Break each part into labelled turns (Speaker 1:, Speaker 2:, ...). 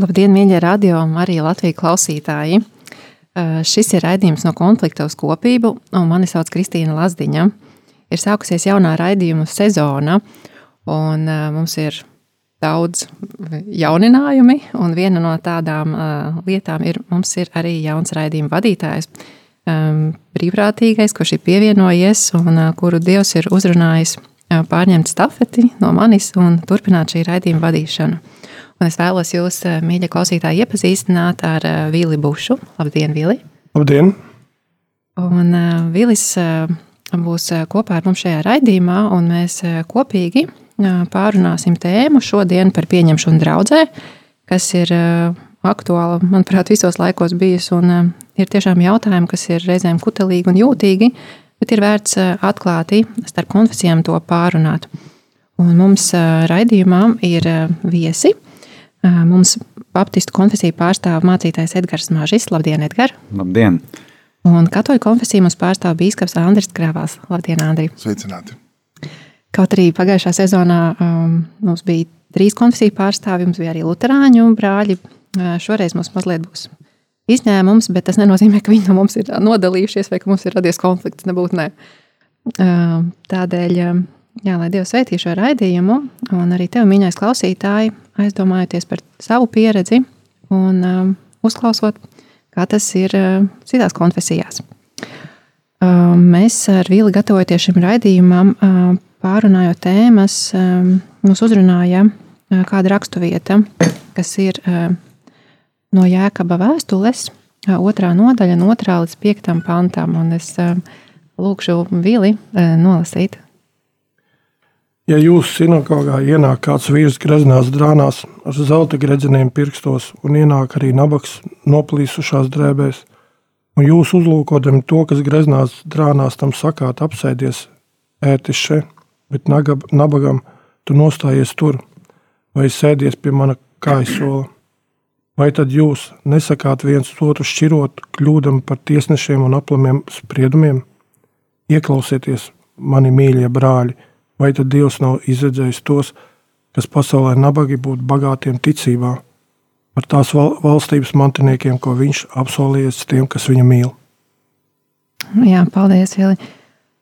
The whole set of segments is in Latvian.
Speaker 1: Labdien, mīļie radio un arī Latvijas klausītāji! Uh, šis ir raidījums no konflikta uz kopību, un mani sauc Kristīna Lazdiņa. Ir sākusies jaunā raidījuma sezona, un uh, mums ir daudz jauninājumi, un viena no tādām uh, lietām ir, mums ir arī jauns raidījuma vadītājs, brīvprātīgais, kurš ir pievienojies un kuru Dievs ir uzrunājis pārņemt stafeti no manis un turpināt šī raidījuma vadīšanu. Un es vēlos jūs, eh, mīļie klausītāji, iepazīstināt ar eh, Vili Bušu. Labdien, Vili!
Speaker 2: Labdien!
Speaker 1: Un uh, Vilis būs kopā ar mums šajā raidījumā, un mēs kopīgi pārunāsim tēmu šodien par pieņemšanu draudzē, kas ir aktuāla, manuprāt, visos laikos bijis, un ir tiešām jautājumi, kas ir reizēm kutelīgi un jūtīgi, bet ir vērts atklāti starp konfesijām to pārunāt. Un mums raidījumā ir viesi, Mums Baptistu konfesiju pārstāv mācītājs Edgars Mažis. Labdien, Edgars!
Speaker 3: Labdien!
Speaker 1: Un katoļu konfesiju mums pārstāv bīskaps Andris Kravās. Labdien, Andri!
Speaker 2: Sveicināti!
Speaker 1: Kaut arī pagājušā sezonā um, mums bija trīs konfesiju pārstāvji, mums bija arī luterāņu brāļi. Šoreiz mums mazliet būs izņēmums, bet tas nenozīmē, ka viņi no mums ir nodalījušies vai ka mums ir radies konflikts. Nebūtu ne. Tādēļ. Jā, lai Dievs sveitī šo raidījumu, un arī tev, mīļais klausītāji, aizdomājoties par savu pieredzi un um, uzklausot, kā tas ir uh, citās konfesijās. Uh, mēs ar Vīli gatavoties šim raidījumam, uh, pārunājot tēmas, um, mūs uzrunāja uh, kāda raksturvieta, kas ir uh, no Jēkaba vēstules, uh, otrā nodaļa, no otrā līdz piektam pantam. Un es uh, lūkšu Vili uh, nolasīt
Speaker 2: Ja jūsu sinagogā ienāk kāds vīrs greznās drānās ar zelta gredzeniem pirkstos un ienāk arī nabaks noplīsušās drēbēs, un jūs uzlūkodami to, kas greznās drānās, tam sakāt, apsēdies, ērtis še, bet nagab, nabagam tu nostājies tur, vai sēdies pie mana kaisola. Vai tad jūs nesakāt viens otru šķirot, kļūdam par tiesnešiem un aplamiem spriedumiem? Ieklausieties, mani mīļie brāļi! Vai tad Dievs nav izredzējis tos, kas pasaulē nabagi būt bagātiem ticībā, par tās valstības mantiniekiem, ko viņš apsolījies tiem, kas viņu mīl?
Speaker 1: Jā, paldies, Vili.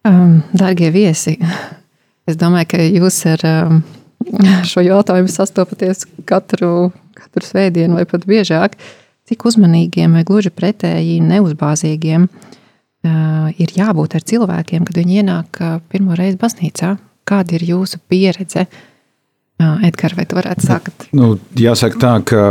Speaker 1: Um, Darbie viesi, es domāju, ka jūs ar um, šo jautājumu sastopaties katru, katru svētdienu vai pat biežāk. Cik uzmanīgiem vai gluži pretēji neuzbāzīgiem uh, ir jābūt ar cilvēkiem, kad viņi ienāk uh, pirmo reizi baznīcā? Kāda ir jūsu pieredze? Edgars, vai tu varētu sākt?
Speaker 3: Nu, jāsaka tā, ka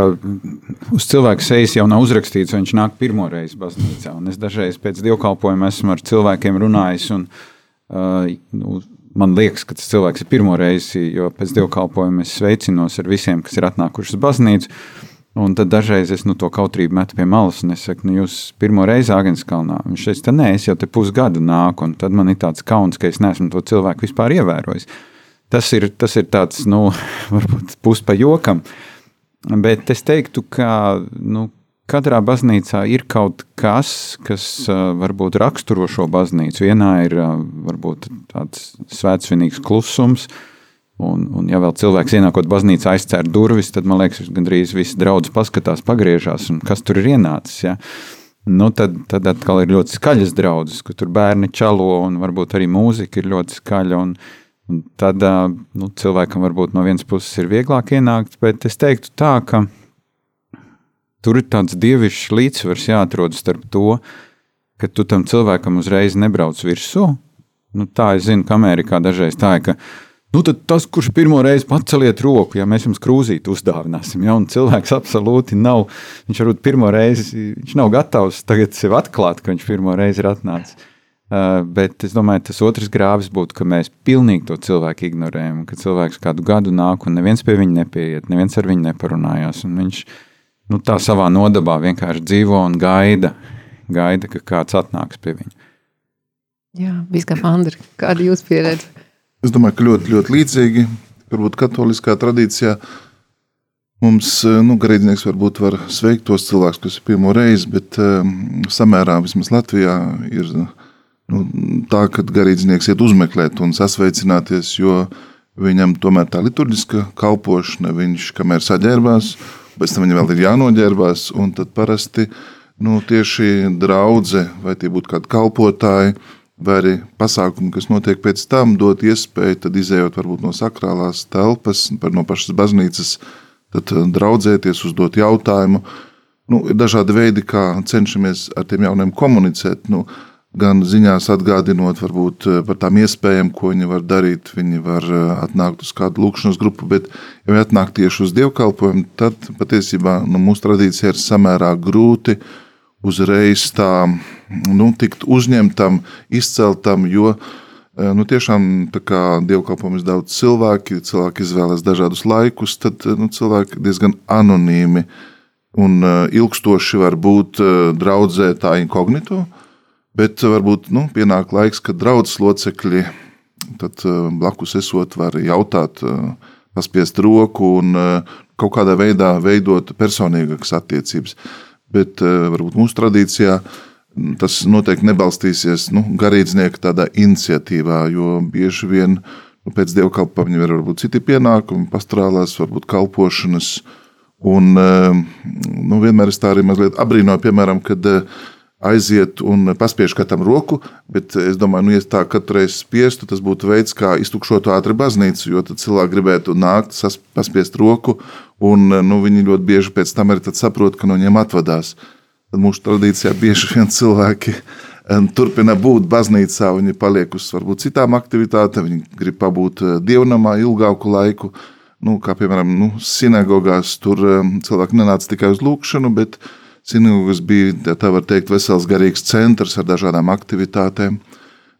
Speaker 3: uz cilvēka sejas jau nav uzrakstīts, viņš nāk pirmo reizi baznīcā. Un es dažreiz pēc dievkalpojuma esmu ar cilvēkiem runājis, un uh, nu, man liekas, ka tas cilvēks ir pirmo reizi, jo pēc dievkalpojuma es sveicinos ar visiem, kas ir atnākuši uz baznīcu. Un tad dažreiz es nu, to kautrību metu pie malas, un es saku, nu, jūs pirmo reizi Agenskalnā. Viņš teica, nē, es jau te pusgadu nāku, un tad man ir tāds kauns, ka es neesmu to cilvēku vispār ievērojis. Tas ir, tas ir tāds, nu, varbūt pus pa jokam, bet es teiktu, ka, nu, katrā baznīcā ir kaut kas, kas uh, varbūt raksturo šo baznīcu. Vienā ir uh, varbūt tāds svētsvinīgs klusums, uh, Un, un ja vēl cilvēks ienākot baznīcā aizcēr durvis, tad man liekas, gandrīz viss draudzes paskatās, pagriežās, kas tur ir ienācis. Ja? Nu, tad, tad atkal ir ļoti skaļas draudzes, kur tur bērni čalo, un varbūt arī mūzika ir ļoti skaļa. Un, un tad nu, cilvēkam varbūt no vienas puses ir vieglāk ienākt, bet es teiktu tā, ka tur ir tāds dievišķs līdzsvars jāatrod starp to, ka tu tam cilvēkam uzreiz nebrauc virsū. Nu, tā es zinu, ka Amerikā dažreiz tā ir, Nu, tad tas, kurš pirmo reizi paceliet roku, ja mēs jums krūzīti uzdāvināsim, ja cilvēks absolūti nav, viņš varbūt pirmo reizi, viņš nav gatavs tagad sev atklāt, ka viņš pirmo reizi ir atnācis. Uh, bet es domāju, tas otrs grāvis būtu, ka mēs pilnīgi to cilvēku ignorējam, ka cilvēks kādu gadu nāk un neviens pie viņa nepieiet, neviens ar viņu neparunājās. Viņš nu, tā savā nodabā vienkārši dzīvo un gaida, gaida ka kāds atnāks pie viņa.
Speaker 1: Jā, Biskapa Andri, kāda ir jūsu pieredze?
Speaker 4: Es domāju, ka ļoti, ļoti līdzīgi, varbūt katoliskā tradīcijā. Mums, eh, nu, garīdznieks varbūt var sveikt tos cilvēkus, kas ir pirmo reizi, bet um, samērā vismaz Latvijā ir nu, tā, ka garīdznieks iet uzmeklēt un sasveicināties, jo viņam tomēr tā liturģiska kalpošana, viņš kamēr saģērbās pēc tam viņam vēl ir jānoģērbās. Un tad parasti nu, tieši draudzē, vai tie būtu kādi kalpotāji, vai arī pasākumi, kas notiek pēc tam, dot iespēju, tad izējot varbūt no sakrālās telpas, no pašas baznīcas, tad eh, draudzēties, uzdot jautājumu. Nu, ir dažādi veidi, kā cenšamies ar tiem jauniem komunicēt. Nu, gan ziņās atgādinot varbūt, eh, par tām iespējām, ko viņi var darīt. Viņi var eh, atnākt uz kādu lūkšanas grupu, bet, ja viņi atnāk tieši uz dievkalpojumu, tad patiesībā nu, mūsu tradīcija ir samērā grūti uzreiz tā nu, tikt uzņemtam, izceltam, jo eh, nu, tiešām dievkalpojumus daudz cilvēki, cilvēki izvēlas dažādus laikus, tad nu, cilvēki diezgan anonīmi un ilgstoši var būt draudzē tā inkognito. Bet varbūt nu, pienāk laiks, kad draudzes locekļi tad, blakus esot var jautāt, paspiest roku un kaut kādā veidā veidot personīgākas attiecības. Bet varbūt mūsu tradīcijā tas noteikti nebalstīsies nu, garīdznieka tādā iniciatīvā, jo bieži vien nu, pēc dievkalpojuma ir varbūt citi pienākumi, pastrālās, varbūt kalpošanas. Un, nu, vienmēr es tā arī mazliet abrīnoju, piemēram, kad aiziet un paspiež katram roku, bet es domāju, nu, ja tā katru reizi spiestu, tas būtu veids, kā iztukšot ātri baznīcu, jo tad cilvēki gribētu nākt, paspiest roku, un nu, viņi ļoti bieži pēc tam arī saprot, ka no viņiem atvadās. Tad mūsu tradīcijā bieži vien cilvēki turpina būt baznīcā, viņi paliek uz varbūt citām aktivitātēm, viņi grib pabūt eh, dievnamā ilgāku laiku. Nu, kā piemēram, nu, sinagogās tur cilvēki nenāca tikai uz lūkšanu, bet Sinagogas bija, tā var teikt, vesels garīgs centrs ar dažādām aktivitātēm.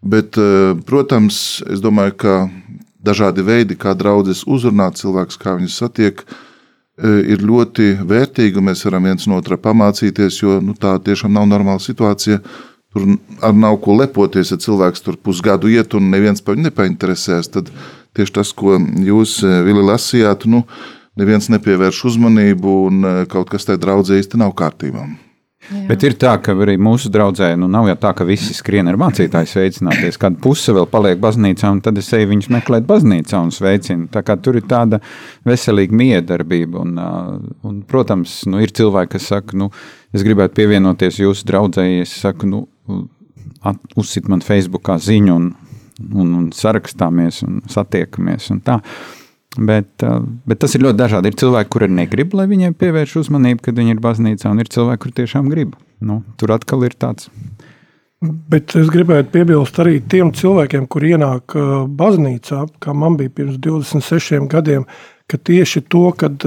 Speaker 4: Bet, eh, protams, es domāju, ka dažādi veidi, kā draudzes uzrunāt cilvēkus, kā viņus satiek, eh, ir ļoti vērtīgi. Mēs varam viens no otra pamācīties, jo nu, tā tiešām nav normāla situācija. Tur nav ko lepoties, ja cilvēks tur pusgadu iet un neviens par viņu nepainteresēs. Tad tieši tas, ko jūs, eh, Vili, lasījāt, nu, neviens nepievērš uzmanību, un e, kaut kas tajā draudzē īsti nav kārtībā.
Speaker 3: Jā. Bet ir tā, ka arī mūsu draudzē nu, nav jau tā, ka visi skrien ar mācītāju sveicināties. Kāda puse vēl paliek baznīcā, un tad es eju viņus meklēt baznīcā un sveicinu. Tā kā tur ir tāda veselīga miedarbība. Un, un, protams, nu, ir cilvēki, kas saka, nu, es gribētu pievienoties jūsu draudzē, es saku, nu, uzsit man Facebookā ziņu un, un, un sarakstāmies un satiekamies. Un tā. Bet, bet tas ir ļoti dažādi. Ir cilvēki, kuri negrib, lai viņiem pievērš uzmanību, kad viņi ir baznīcā, un ir cilvēki, kuriem tiešām grib. Nu, tur atkal ir tāds.
Speaker 2: Bet es gribētu piebilst arī tiem cilvēkiem, kuriem ienāk baznīcā, kā man bija pirms 26 gadiem, ka tieši to, kad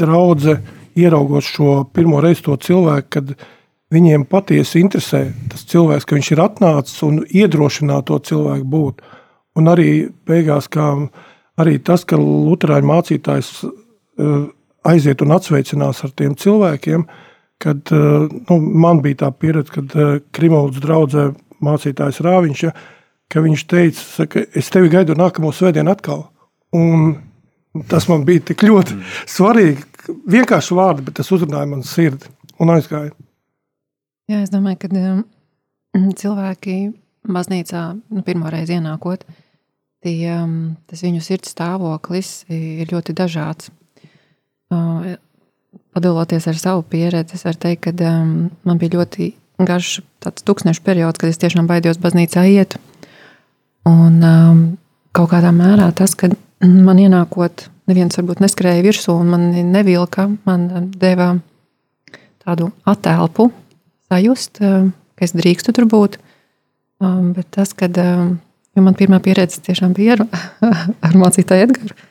Speaker 2: draudzene ieraugot šo pirmo reizi to cilvēku, kad viņiem patiesi interesē tas cilvēks, ka viņš ir atnācis un iedrošināt to cilvēku būt. Un arī beigās, kā arī tas, ka Lutāņu mācītājs eh, aiziet un atsveicinās ar tiem cilvēkiem, kad eh, nu, man bija tā pieredze, kad eh, Krimaudas draudzē mācītājs Rāviņš, ja, ka viņš teica, ka es tevi gaidu nākamo svētdienu atkal. Un tas man bija tik ļoti mm. svarīgi. Vienkārši vārdi, bet tas uzrunāja man sirdi un aizgāja.
Speaker 1: Jā, es domāju, ka um, cilvēki baznīcā nu, pirmo reizi ienākot, uh, tie, um, tas viņu sirds stāvoklis ir ļoti dažāds. Uh, padaloties ar savu pieredzi, es varu teikt, ka um, man bija ļoti garš tāds tūkstošu periods, kad es tiešām baidījos baznīcā iet. Un um, kaut kādā mērā tas, ka man ienākot, neviens varbūt neskrēja virsū un man nevilka, man deva tādu attēlpu sajust, um, ka es drīkstu tur būt. Bet tas, kad Jo man pirmā pieredze tiešām bija ar, ar mācītāju Edgars.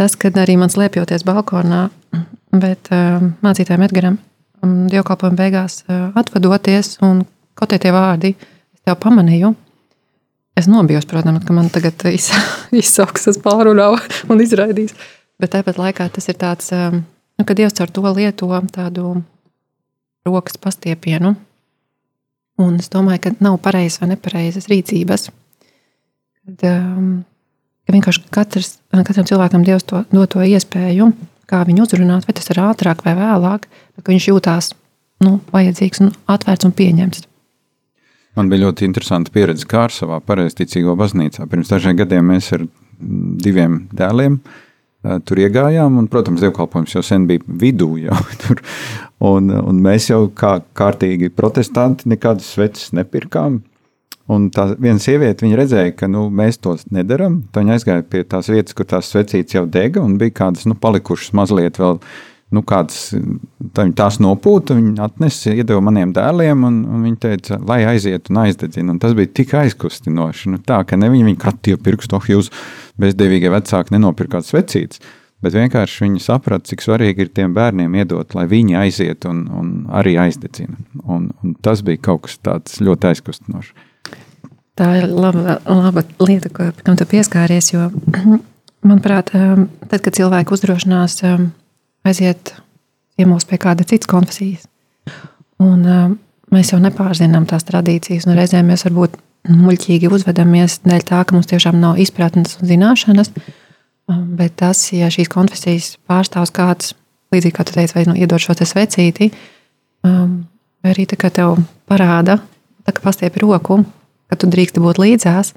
Speaker 1: Tas, kad arī man slēpjoties balkonā, bet uh, mācītājiem Edgaram um, dievkalpojuma beigās uh, atvadoties un kaut tie vārdi, es tev pamanīju. Es nobijos, protams, ka man tagad iz, izsauks, es pārunāju un izraidīs. Bet tāpat laikā tas ir tāds, um, nu, ka Dievs ar to lieto tādu rokas pastiepienu. Un es domāju, ka nav pareizas vai nepareizas rīcības. Um, ka vienkārši katrs, katram cilvēkam Dievs to, dod to iespēju, kā viņu uzrunāt, vai tas ir ātrāk vai vēlāk, bet viņš jūtās nu, vajadzīgs un atvērts un pieņemts.
Speaker 3: Man bija ļoti interesanta pieredze Kārsavā, pareizticīgo baznīcā. Pirms dažiem gadiem mēs ar diviem dēliem tur iegājām, un, protams, dievkalpojums jau sen bija vidū. Jau, tur, un, un mēs jau kā kārtīgi protestanti nekādas sveces nepirkām. Un tā viena sieviete redzēja, ka nu, mēs to nedarām. Viņa aizgāja pie tās vietas, kur tās svecītes jau dega, un bija kādas nu, palikušas mazliet vēl. Nu, kādas, tā viņa tās nopūta, viņa atnesa, iedeva maniem dēliem, un, un viņa teica, lai aiziet un aizdedzina. Un tas bija tik aizkustinoši. Nu, tā, ne viņi, viņi katru pirkstu, oh, jūs bezdevīgie vecāki nenopirkāt svecītes. Bet vienkārši viņi saprata, cik svarīgi ir tiem bērniem iedot, lai viņi aiziet un, un arī aizdedzina. Un, un tas bija kaut kas tāds ļoti aizkustinošs.
Speaker 1: Tā ir laba, laba lieta, kam tu pieskāries. Jo, manuprāt, um, tad, kad cilvēki uzdrošinās um, aiziet ciemos pie kāda citas konfesijas, un um, mēs jau nepārzinām tās tradīcijas, un reizēm mēs varbūt muļķīgi uzvedamies dēļ tā, ka mums tiešām nav izpratnes un zināšanas. Bet tas, ja šīs konfesijas pārstāvs kāds, līdzīgi kā tu teici, vai nu, iedod šo svecīti, vai arī tā kā tev parāda, tā kā pastiepi roku, ka tu drīksti būt līdzās,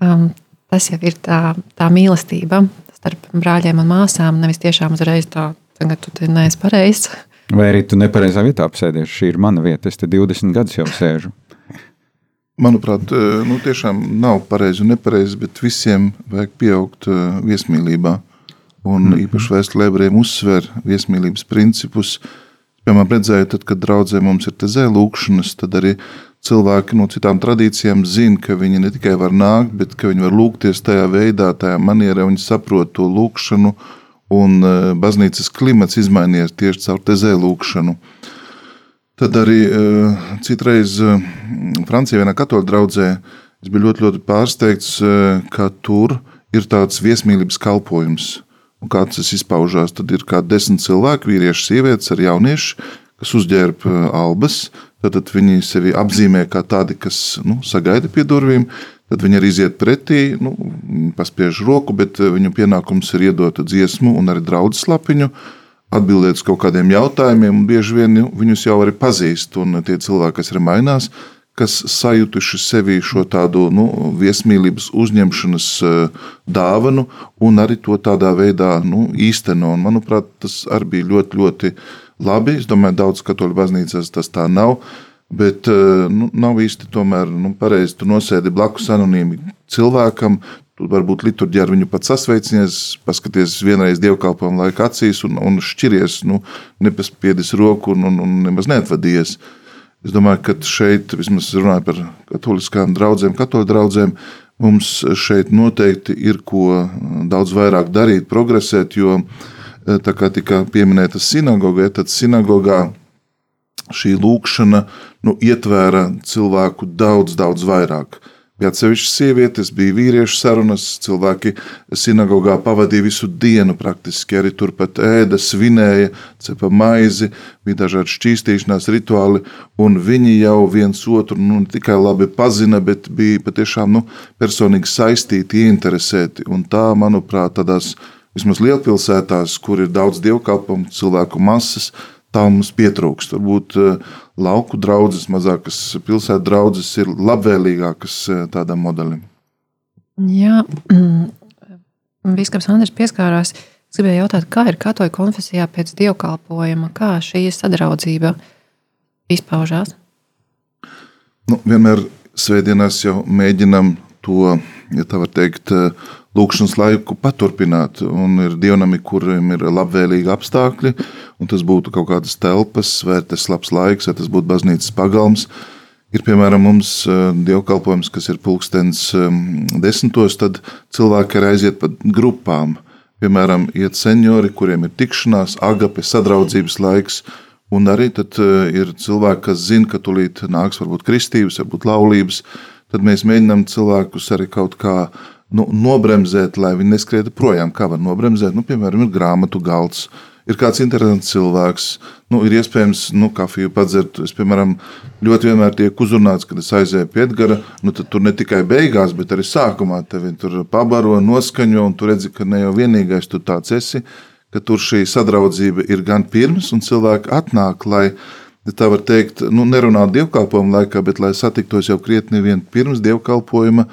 Speaker 1: um, tas jau ir tā, tā mīlestība starp brāļiem un māsām. Nevis tiešām uzreiz tā, tagad tu neesi pareizs.
Speaker 3: Vai arī tu nepareizā vietā apsēdies? Šī ir mana vieta, es te 20 gadus jau sēžu.
Speaker 4: Manuprāt, eh, nu, tiešām nav pareizi un nepareizi, bet visiem vajag pieaugt eh, viesmīlībā. Un mm -hmm. īpaši vēsturē ebrejiem uzsver viesmīlības principus. Piemēram, redzēju, tad, kad draudzē mums ir tezē lūkšanas, tad arī cilvēki no citām tradīcijām zina, ka viņi ne tikai var nākt, bet ka viņi var lūgties tajā veidā, tajā manierē, viņi saprot to lūkšanu, un e, baznīcas klimats izmainījies tieši caur tezē lūkšanu. Tad arī e, citreiz e, Francijā vienā katoļu draudzē es biju ļoti, ļoti pārsteigts, ka tur ir tāds viesmīlības kalpojums. Un kā tas izpaužās, tad ir kā desmit cilvēki, vīrieši, sievietes ar jaunieši, kas uzģērb albas, Tad viņi sevi apzīmē kā tādi, kas nu, sagaida pie durvīm. Tad viņi arī iziet pretī, nu, paspiež roku, bet eh, viņu pienākums ir iedot dziesmu un arī draugu slapiņu, atbildēt uz kaut kādiem jautājumiem. Bieži vien viņus jau arī pazīst, un tie cilvēki, kas ir mainās, kas sajutuši sevi šo tādu nu, viesmīlības uzņemšanas eh, dāvanu, un arī to tādā veidā nu, īsteno. Un, manuprāt, tas arī bija ļoti, ļoti labi. Es domāju, daudz katoļu baznīcās tas tā nav. Bet eh, nu, nav īsti tomēr nu, pareizi. Tu nosēdi blakus anonīmi cilvēkam, tu varbūt liturģijā ar viņu pat sasveicinies, paskaties vienreiz dievkalpojumu laika acīs un, un šķiries, nu, nepaspiedis roku un, un, un nemaz neatvadies. Es domāju, ka šeit, vismaz runājot par katoliskām draugiem, katoļu draugiem, mums šeit noteikti ir ko daudz vairāk darīt, progresēt, jo uh, Eh, tā kā tika pieminēta sinagoga, tad sinagogā šī lūkšana nu, ietvēra cilvēku daudz, daudz vairāk. Bija atsevišķas sievietes, bija vīriešu sarunas, cilvēki sinagogā pavadīja visu dienu praktiski. Arī turpat ēda, svinēja, cepa maizi, bija dažādi šķīstīšanās rituāli, un viņi jau viens otru nu, ne tikai labi pazina, bet bija patiešām nu, personīgi saistīti, ieinteresēti. Un tā, manuprāt, tādās vismaz lielpilsētās, kur ir daudz dievkalpojumu, cilvēku masas, tā mums pietrūkst. Varbūt eh, lauku draugas, mazākas pilsētu draugas ir labvēlīgākas eh, tādam modelim.
Speaker 1: Jā, Bīskaps Andris pieskārās. Es gribēju jautāt, kā ir katoļu konfesijā pēc dievkalpojuma, kā šī sadraudzība izpaužās?
Speaker 4: Nu, vienmēr svētdienās jau mēģinam to, ja tā var teikt, uh, lūkšanas laiku paturpināt. Un ir dievnami, kuriem ir labvēlīgi apstākļi, un tas būtu kaut kādas telpas, vai tas labs laiks, vai tas būtu baznīcas pagalms. Ir piemēram mums eh, dievkalpojums, kas ir pulkstenis ehm, desmitos, tad cilvēki ir aiziet pa grupām. Piemēram, iet seniori, kuriem ir tikšanās, agape, sadraudzības laiks, un arī tad eh, ir cilvēki, kas zina, ka tulīt nāks varbūt kristības, varbūt laulības, tad mēs mēģinām cilvēkus arī kaut kādā nu, nobremzēt, lai viņi neskrietu projām. Kā var nobremzēt? Nu, piemēram, ir grāmatu galds. Ir kāds interesants cilvēks, nu, ir iespējams, nu, kafiju padzert. Es, piemēram, ļoti vienmēr tiek uzrunāts, kad es aizēju pie Edgara. Nu, tur ne tikai beigās, bet arī sākumā tevi tur pabaro, noskaņo, un tu redzi, ka ne jau vienīgais tu tāds esi, ka tur šī sadraudzība ir gan pirms, un cilvēki atnāk, lai tā var teikt, nu, nerunāt dievkalpojuma laikā, bet lai satiktos jau krietni vien pirms dievkalpojuma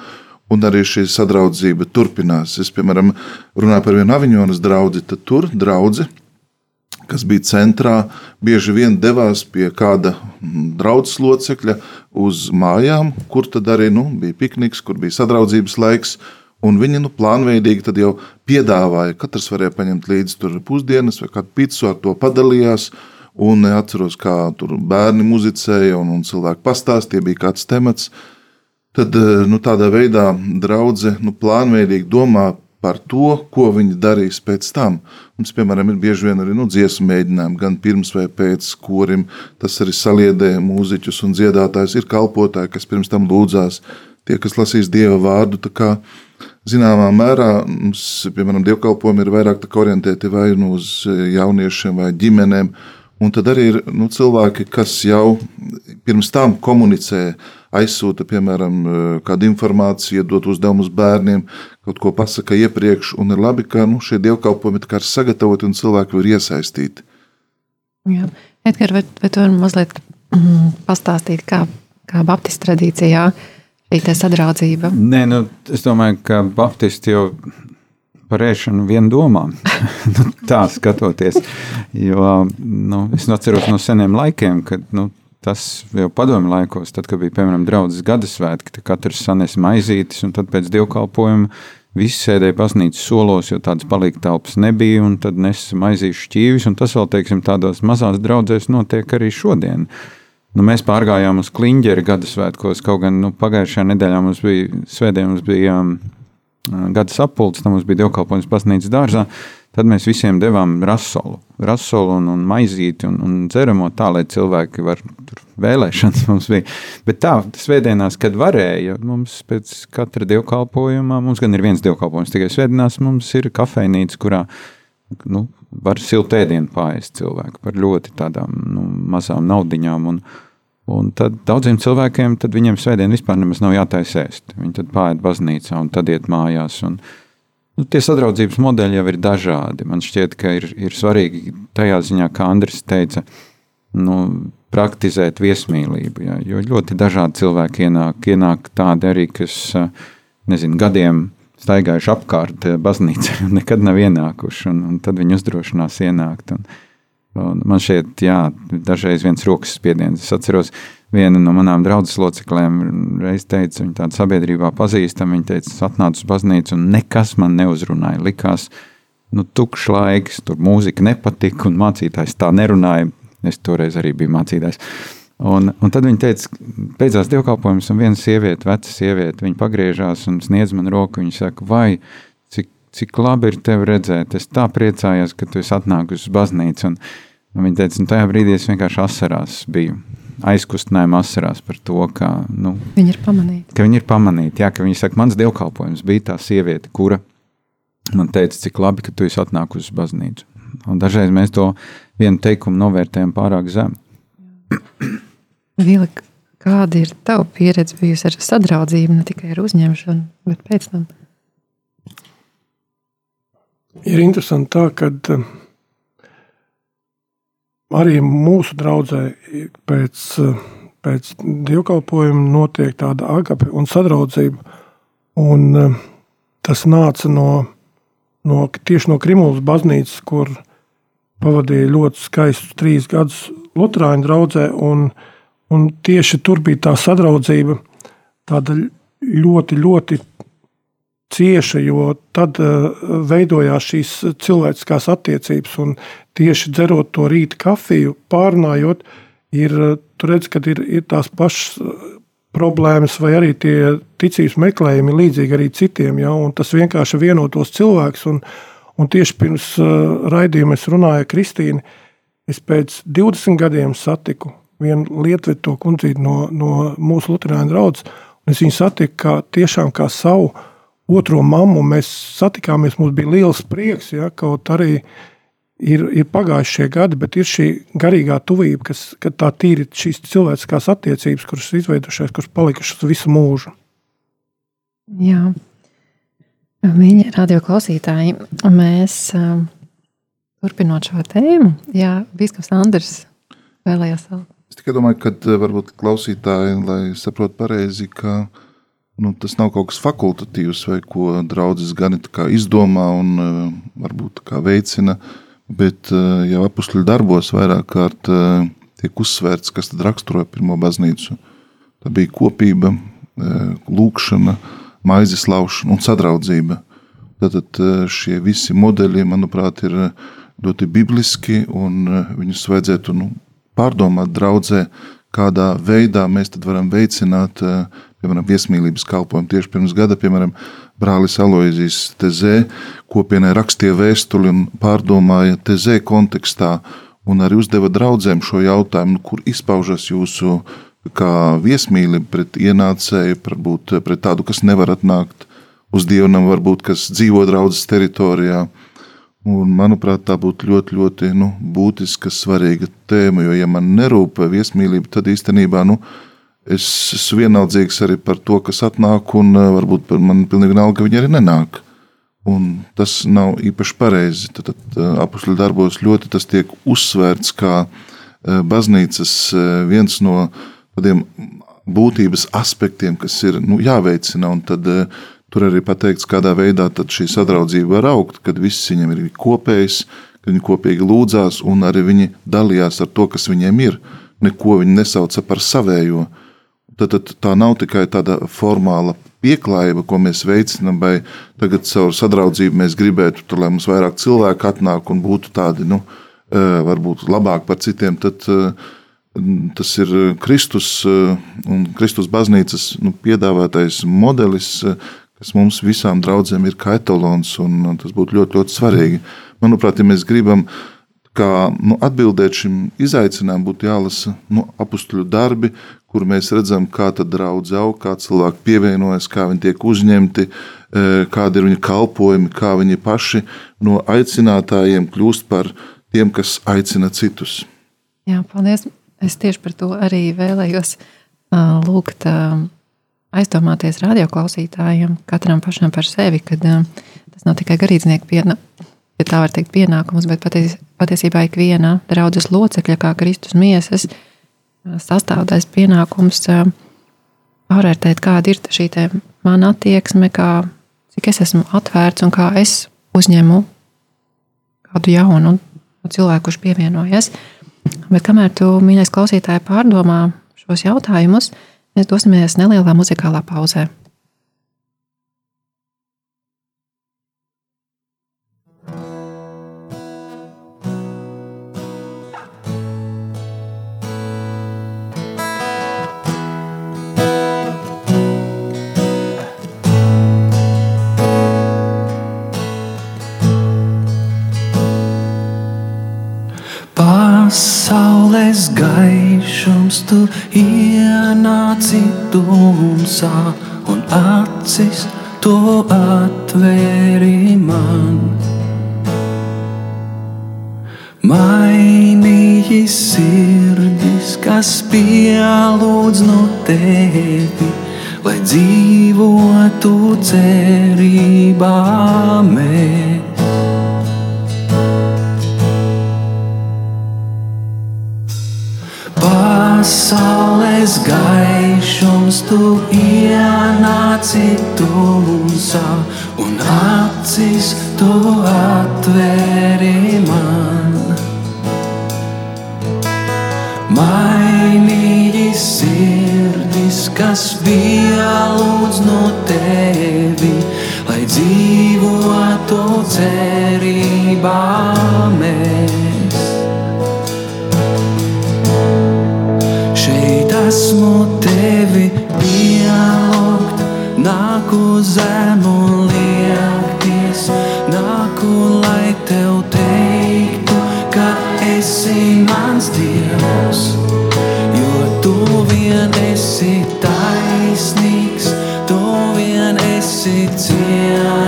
Speaker 4: un arī šī sadraudzība turpinās. Es, piemēram, runāju par vienu aviņonas draugu, tad tur draugi, kas bija centrā, bieži vien devās pie kāda draudzes locekļa uz mājām, kur tad arī nu, bija pikniks, kur bija sadraudzības laiks. Un viņi nu, plānveidīgi jau piedāvāja, katrs varēja paņemt līdzi pusdienas vai kādu pīci, ar to padalījās. Un atceros, kā tur bērni muzicēja un, un cilvēki pastāstīja, bija kāds temats. Uh, tad eh, nu, tādā veidā draudzene nu, plānveidīgi domā par to, ko viņi darīs pēc tam. Mums, piemēram, ir bieži vien arī nu, dziesmu mēģinājumi, gan pirms vai pēc korim. Tas arī saliedē mūziķus un dziedātājus. Ir kalpotāji, kas pirms tam lūdzās, tie, kas lasīs dieva vārdu. Zināmā mērā mums, piemēram, dievkalpojumi ir vairāk orientēti vai nu uz jauniešiem vai ģimenēm. Un tad arī ir nu, cilvēki, kas jau pirms tam komunicē aizsūta, piemēram, eh, kādu informāciju, dot uzdevumus bērniem, kaut ko pasaka iepriekš, un ir labi, ka nu, šie dievkalpojumi ir sagatavoti un cilvēki var iesaistīt.
Speaker 1: Jā. Edgar, vai, vai tu vari mazliet mm, pastāstīt, kā, kā Baptistu tradīcijā šī sadraudzība?
Speaker 3: Nē, nu, es domāju, ka Baptisti jau par ēšanu vien domā. nu, tā skatoties. Jo nu, es atceros no seniem laikiem, kad nu, tas jau padomju laikos, tad, kad bija piemēram draudzes gada svētki, tad katrs sanesa maizītes, un tad pēc dievkalpojuma visi sēdēja baznīcas solos, jo tādas palika telpas nebija, un tad nesa maizīšu šķīvis, un tas vēl, teiksim, tādās mazās draudzēs notiek arī šodien. Nu, mēs pārgājām uz kliņģeri gada svētkos, kaut gan nu, pagājušajā nedēļā mums bija svētdien, mums bija um, gada sapulcs, tam mums bija dievkalpojums baznīcas dārzā, Tad mēs visiem devām rasolu, rasolu un, un maizīti un, un dzeramo tā, lai cilvēki var tur vēlēšanas mums bija. Bet tā, svētdienās, kad varēja, mums pēc katra dievkalpojuma, mums gan ir viens dievkalpojums, tikai svētdienās mums ir kafejnīca, kurā nu, var siltu ēdienu pāriest cilvēku par ļoti tādām nu, mazām naudiņām. Un, Un tad daudziem cilvēkiem, tad viņiem svētdien vispār nemaz nav jātaisa ēst. Viņi tad pāriet baznīcā un tad iet mājās. Un, Nu, tie sadraudzības modeļi jau ir dažādi. Man šķiet, ka ir, ir svarīgi tajā ziņā, kā Andris teica, nu, praktizēt viesmīlību. Ja, jo ļoti dažādi cilvēki ienāk, ienāk tādi arī, kas nezinu, gadiem staigājuši apkārt baznīcai un nekad nav ienākuši. Un, un tad viņi uzdrošinās ienākt. Un man šķiet, jā, dažreiz viens rokas spiediens. Es atceros, viena no manām draudzes locekļiem reiz teica, viņa tāda sabiedrībā pazīstama, viņa teica, es atnācu uz baznīcu un nekas man neuzrunāja. Likās, nu, tukšs laiks, tur mūzika nepatika un mācītājs tā nerunāja. Es toreiz arī biju mācītājs. Un, un tad viņa teica, beidzās dievkalpojums, un viena sieviete, veca sieviete, viņa pagriežās un sniedz man roku. Viņa saka, vai cik, cik labi ir tevi redzēt, es tā priecājos, ka tu esi atnākusi uz baznīcu. Un, un viņa teica, un tajā brīdī es vienkārši asarās biju aizkustinājuma asarās par to, ka nu,
Speaker 1: viņi ir pamanīti.
Speaker 3: Ka viņi ir pamanīti. Jā, ka viņi saka, mans dievkalpojums bija tā sieviete, kura man teica, cik labi, ka tu esi atnākusi uz baznīcu. Un dažreiz mēs to vienu teikumu novērtējam pārāk zemu.
Speaker 1: Vila, kāda ir tava pieredze bijusi ar sadraudzību, ne tikai ar uzņemšanu, bet pēc tam?
Speaker 2: Ir interesanti tā, ka arī mūsu draudzē pēc, pēc dievkalpojuma notiek tāda agape un sadraudzība. Un eh, tas nāca no, no, tieši no Krimulas baznīcas, kur pavadīja ļoti skaistus trīs gadus Lutāņu draugzē. Un, un tieši tur bija tā sadraudzība, tāda ļoti, ļoti cieša, jo tad uh, veidojās šīs cilvēciskās attiecības. Un tieši dzerot to rīta kafiju, pārnājot, ir, uh, redz, ir, ir tās pašas uh, problēmas, vai arī tie ticības meklējumi līdzīgi arī citiem. Ja? Tas vienkārši vienotos cilvēks. Un, un tieši pirms raidījuma es runāju ar Kristīnu. Es pēc 20 gadiem satiku vienu lietuvietu kundzīti no, no mūsu Lutāņu draugas. Es viņu satiku kā, tiešām kā savu uh, otro mammu mēs satikāmies. Mums bija liels prieks, ja, kaut arī ir, ir pagājuši šie gadi, bet ir šī garīgā tuvība, kas tā tīri šīs cilvēciskās attiecības, kuras izveidojušās, kuras palikušas visu mūžu.
Speaker 1: Jā, viņi ir radio klausītāji. Mēs um, turpinot šo tēmu, Jā, Bīskaps Andris vēlējās vēl.
Speaker 4: Es tikai domāju, ka varbūt klausītāji, lai saprotu pareizi, ka nu, tas nav kaut kas fakultatīvs vai ko draudzes gan izdomā un varbūt veicina, bet jau apakšļu darbos vairāk kārt tiek uzsvērts, kas tad raksturoja pirmo baznīcu. Tā bija kopība, lūkšana, maizes laušana un sadraudzība. Tātad šie visi modeļi, manuprāt, ir ļoti bibliski un viņus vajadzētu nu, pārdomāt draudzē, kādā veidā mēs varam veicināt, piemēram, viesmīlības kalpojumu. Tieši pirms gada, piemēram, brālis Aloizijas Tezē kopienai rakstīja vēstuli un pārdomāja Tezē kontekstā un arī uzdeva draudzēm šo jautājumu, nu, kur izpaužas jūsu kā viesmīlība pret ienācēju, varbūt pret tādu, kas nevar atnākt uz dievnam, varbūt kas dzīvo draudzes teritorijā. Un, manuprāt, tā būtu ļoti, ļoti nu, būtiska, svarīga tēma. Jo, ja man nerūp viesmīlība, tad īstenībā nu, es esmu vienaldzīgs arī par to, kas atnāk, un varbūt man pilnīgi vienalga, ka viņi arī nenāk. Un tas nav īpaši pareizi. Tad, tad apakšļu darbos ļoti tas tiek uzsvērts kā baznīcas viens no tādiem būtības aspektiem, kas ir nu, jāveicina. Un tad tur arī pateikts, kādā veidā šī sadraudzība var augt, kad viss viņiem ir kopējs, kad viņi kopīgi lūdzās un arī viņi dalījās ar to, kas viņiem ir. Neko viņi nesauca par savējo. Tad, tad tā nav tikai tāda formāla pieklājība, ko mēs veicinām, vai tagad caur sadraudzību mēs gribētu, tur, lai mums vairāk cilvēku atnāk un būtu tādi, nu, varbūt labāk par citiem, tad tas ir Kristus un Kristus baznīcas nu, piedāvātais modelis, kas mums visām draudzēm ir kā etalons, un tas būtu ļoti, ļoti svarīgi. Manuprāt, ja mēs gribam kā nu, atbildēt šim izaicinājumam, būtu jālasa nu, apakstuļu darbi, kur mēs redzam, kā draudzē aug, kā cilvēki pievienojas, kā viņi tiek uzņemti, e, kādi ir viņu kalpojumi, kā viņi paši no aicinātājiem kļūst par tiem, kas aicina citus.
Speaker 1: Jā, paldies. Es tieši par to arī vēlējos uh, lūgt uh, aizdomāties radioklausītājiem, katram pašam par sevi, kad tas nav tikai garīdznieku pienākums, ja tā var teikt, pienākums, bet paties, patiesībā ikviena draudzes locekļa, kā Kristus miesas, sastāvdaļas pienākums pārvērtēt, kāda ir šī mana attieksme, kā, cik es esmu atvērts un kā es uzņemu kādu jaunu cilvēku, kurš pievienojas. Bet kamēr tu, mīļais klausītāji, pārdomā šos jautājumus, mēs dosimies nelielā muzikālā pauzē.
Speaker 5: Pasaules gaišums tu ienāci tumsā un acis to atvēri man. Mainīji sirdis, kas pielūdz no tevi, lai dzīvotu cerībā mēs. Pasaules gaišums tu ienāci tumsā un acis tu atvēri man. Mainīji sirdis, kas bija lūdz no tevi, lai dzīvotu cerībā nāku zemu liekties, nāku, lai tev teiktu, ka esi mans dievs, jo tu vien esi taisnīgs, tu vien esi cienīgs,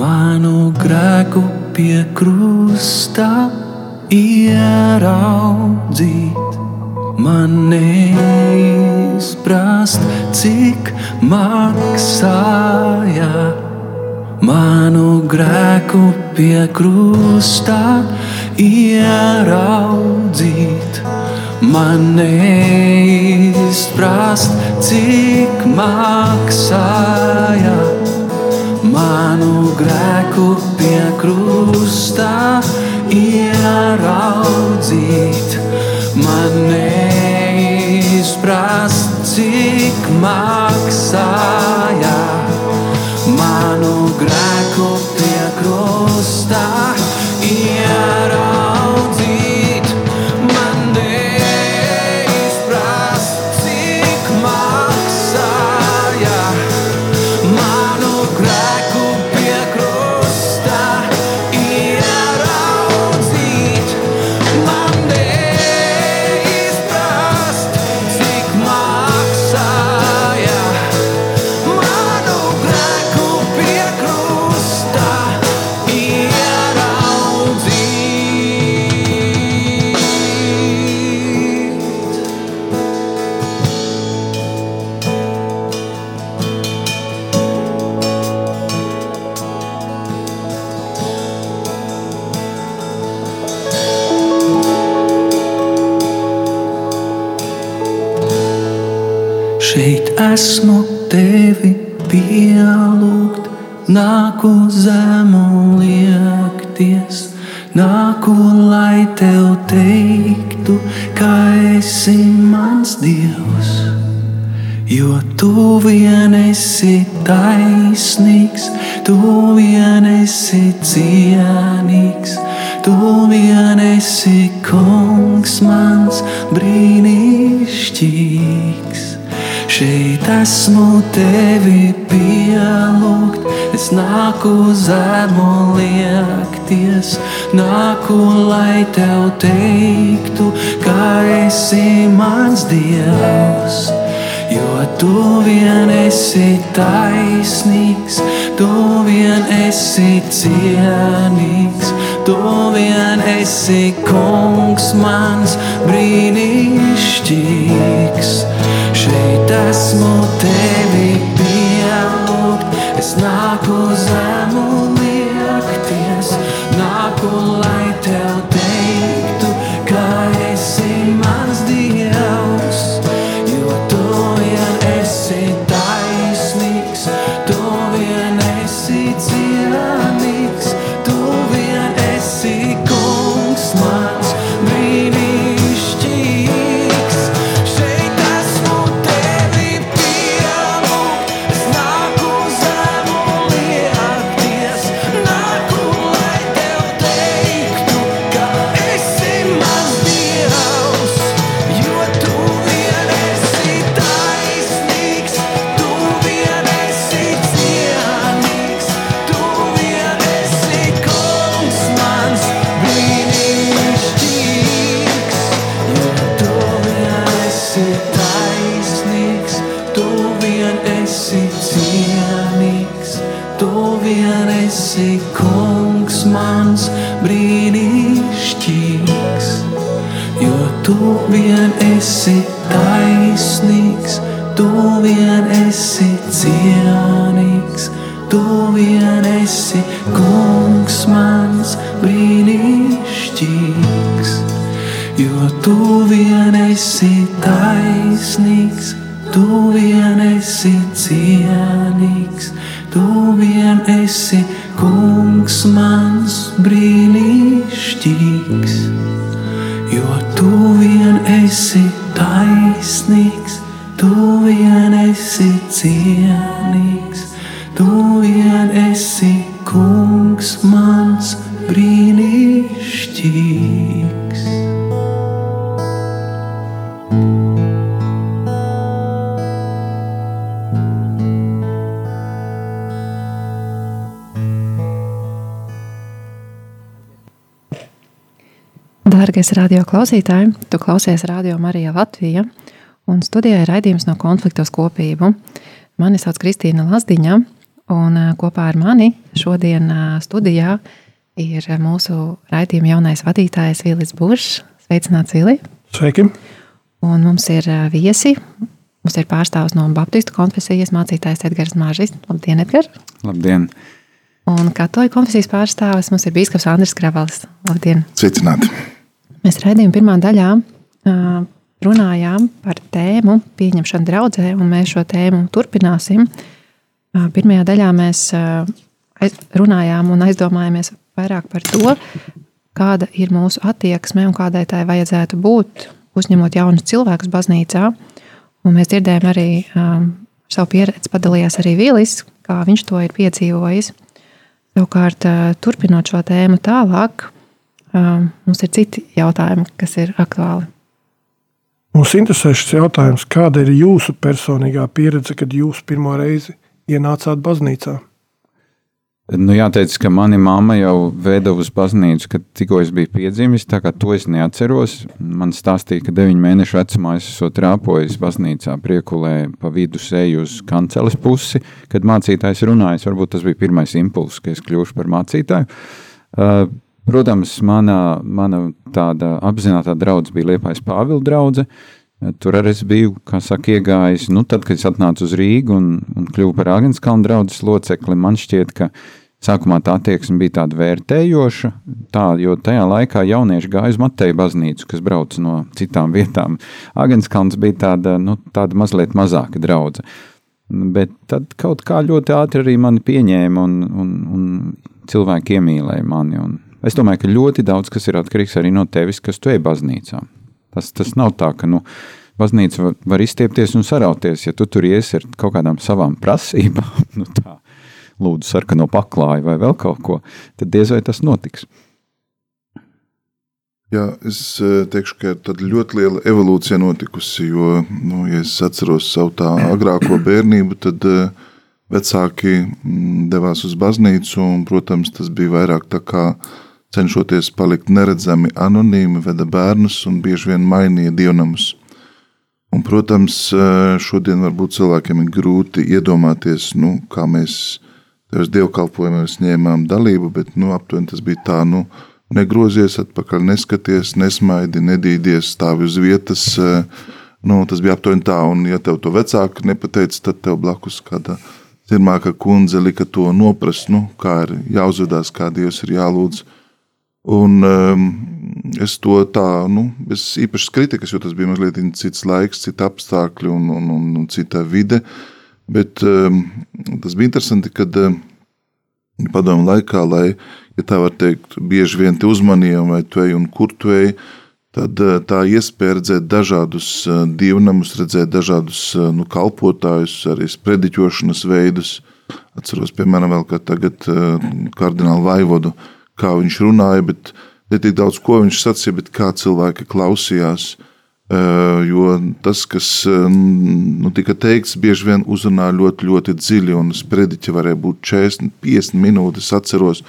Speaker 5: manu grēku pie krusta ieraudzīt. Man neizprast, cik maksāja manu grēku pie krusta ieraudzīt. Man neizprast, cik maksāja manu grēku pie krusta ieraudzīt. Man neizprast, cik maksāja manu grēku pie krusta esmu tevi pielūgt, nāku zemu liekties, nāku, lai tev teiktu, ka esi mans dievs. Jo tu vien esi taisnīgs, tu vien esi cienīgs, tu vien esi kungs mans brīnišķīgs. Šeit esmu tevi pielūgt, es nāku zemu liekties, nāku, lai tev teiktu, ka esi mans dievs. Jo tu vien esi taisnīgs, tu vien esi cienīgs, tu vien esi kungs mans brīnišķīgs. Šeit esmu tevi pielūgt, es nāku zemu liekties, nāku, lai
Speaker 1: Dārgais radio klausītāj, tu klausies Radio Marija Latvija un studijā ir raidījums no konfliktos kopību. Mani sauc Kristīna Lazdiņa un ā, kopā ar mani šodien ā, studijā ir mūsu raidījuma jaunais vadītājs Vilis Bušs. Sveicināts, Vili!
Speaker 2: Sveiki!
Speaker 1: Un mums ir ā, viesi. Mums ir pārstāvs no Baptistu konfesijas mācītājs Edgars Māžis. Labdien, Edgars!
Speaker 3: Labdien!
Speaker 1: Un katoļu konfesijas pārstāvis mums ir Bīskaps Andris Kravalis. Labdien!
Speaker 4: Sveicināti!
Speaker 1: Mēs raidījuma pirmā daļā runājām par tēmu pieņemšanu draudzē, un mēs šo tēmu turpināsim. Pirmajā daļā mēs runājām un aizdomājāmies vairāk par to, kāda ir mūsu attieksme un kādai tai vajadzētu būt, uzņemot jaunus cilvēkus baznīcā. Un mēs dzirdējām arī um, savu pieredzi, padalījās arī Vīlis, kā viņš to ir piedzīvojis. Savukārt, ā, turpinot šo tēmu tālāk, mums ir citi jautājumi, kas ir aktuāli.
Speaker 2: Mums interesē šis jautājums, kāda ir jūsu personīgā pieredze, kad jūs pirmo reizi ienācāt baznīcā?
Speaker 3: Nu, jāteic, ka mani mamma jau veda uz baznīcu, kad tikko es biju piedzimis. Tā kā to es neatceros. Man stāstīja, ka 9 mēnešu vecumā es esmu trāpojis baznīcā, priekulē pa vidu eju uz kanceles pusi, kad mācītājs runājas. Varbūt tas bija pirmais impulss, ka es kļūšu par mācītāju. Uh, Protams, mana, mana tāda apzināta draudzene bija Liepais Pāvila draudzene. Tur arī es biju, kā saka, iegājis. Nu, tad, kad es atnācu uz Rīgu un, un kļuvu par Agenskalnu draugas locekli, man šķiet, ka sākumā tā attieksme bija tāda vērtējoša, tā, jo tajā laikā jaunieši gāja uz Mateja baznīcu, kas brauc no citām vietām. Agenskalns bija tāda, nu, tāda mazliet mazāka draudzene. Bet tad kaut kā ļoti ātri arī mani pieņēma un, un, un cilvēki iemīlēja mani. Un es domāju, ka ļoti daudz kas ir atkarīgs arī no tevis, kas tu ej baznīcā. Tas, tas nav tā, ka nu, baznīca var, var izstiepties un sarauties. Ja tu tur iesi ar kaut kādām savām prasībām, nu tā, lūdzu, sarkano paklāju vai vēl kaut ko, tad diez vai tas notiks.
Speaker 4: Jā, es eh, teikšu, ka tāda ļoti liela evolūcija notikusi. Jo, nu, ja es atceros savu tā agrāko bērnību, tad eh, vecāki mm, devās uz baznīcu. Un, protams, tas bija vairāk tā kā cenšoties palikt neredzami, anonīmi, veda bērnus un bieži vien mainīja dievnamus. Un, protams, eh, šodien varbūt cilvēkiem ir grūti iedomāties, nu, kā mēs tajos dievkalpojumos ņēmām dalību, bet nu, aptuveni tas bija tā, nu, negrozies atpakaļ, neskaties, nesmaidi, nedīdies, stāvi uz vietas. eh, Nu, tas bija aptuveni tā, un, ja tev to vecāki nepateica, tad tev blakus kāda dzirmāka kundze lika to noprast, nu, kā ir jāuzvedās, kā Dievs ir jālūdz. Un um, es to tā, nu, bez īpašas kritikas, jo tas bija mazliet cits laiks, cita apstākļi un, un, un, un cita vide. Bet um, tas bija interesanti, kad um, padomu laikā, lai, ja tā var teikt, bieži vien te uzmanīja, vai tu ej un kur tu ej, tad uh, tā iespēja redzēt dažādus uh, dievnamus, redzēt dažādus uh, nu, kalpotājus, arī sprediķošanas veidus. Atceros, piemēram, vēl, ka tagad uh, kardinālu vaivodu, kā viņš runāja, bet ne tik daudz, ko viņš sacīja, bet kā cilvēki klausījās. Uh, Jo tas, kas uh, nu, tika teikts, bieži vien uzrunā ļoti, ļoti dziļi, un sprediķi varēja būt 40, 50 minūtes. Atceros,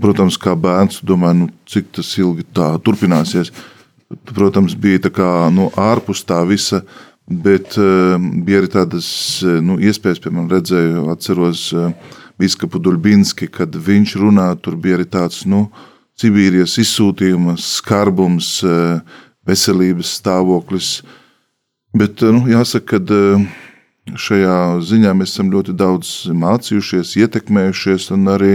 Speaker 4: protams, kā bērns, domāju, nu, cik tas ilgi tā turpināsies. Protams, bija tā kā no ārpus tā visa, bet uh, bija arī tādas nu, iespējas, piemēram, redzēju, atceros uh, biskupu Dulbinski, kad viņš runā, tur bija arī tāds, nu, Sibīrijas izsūtījuma skarbums, uh, veselības stāvoklis. Bet nu, jāsaka, ka šajā ziņā mēs esam ļoti daudz mācījušies, ietekmējušies un arī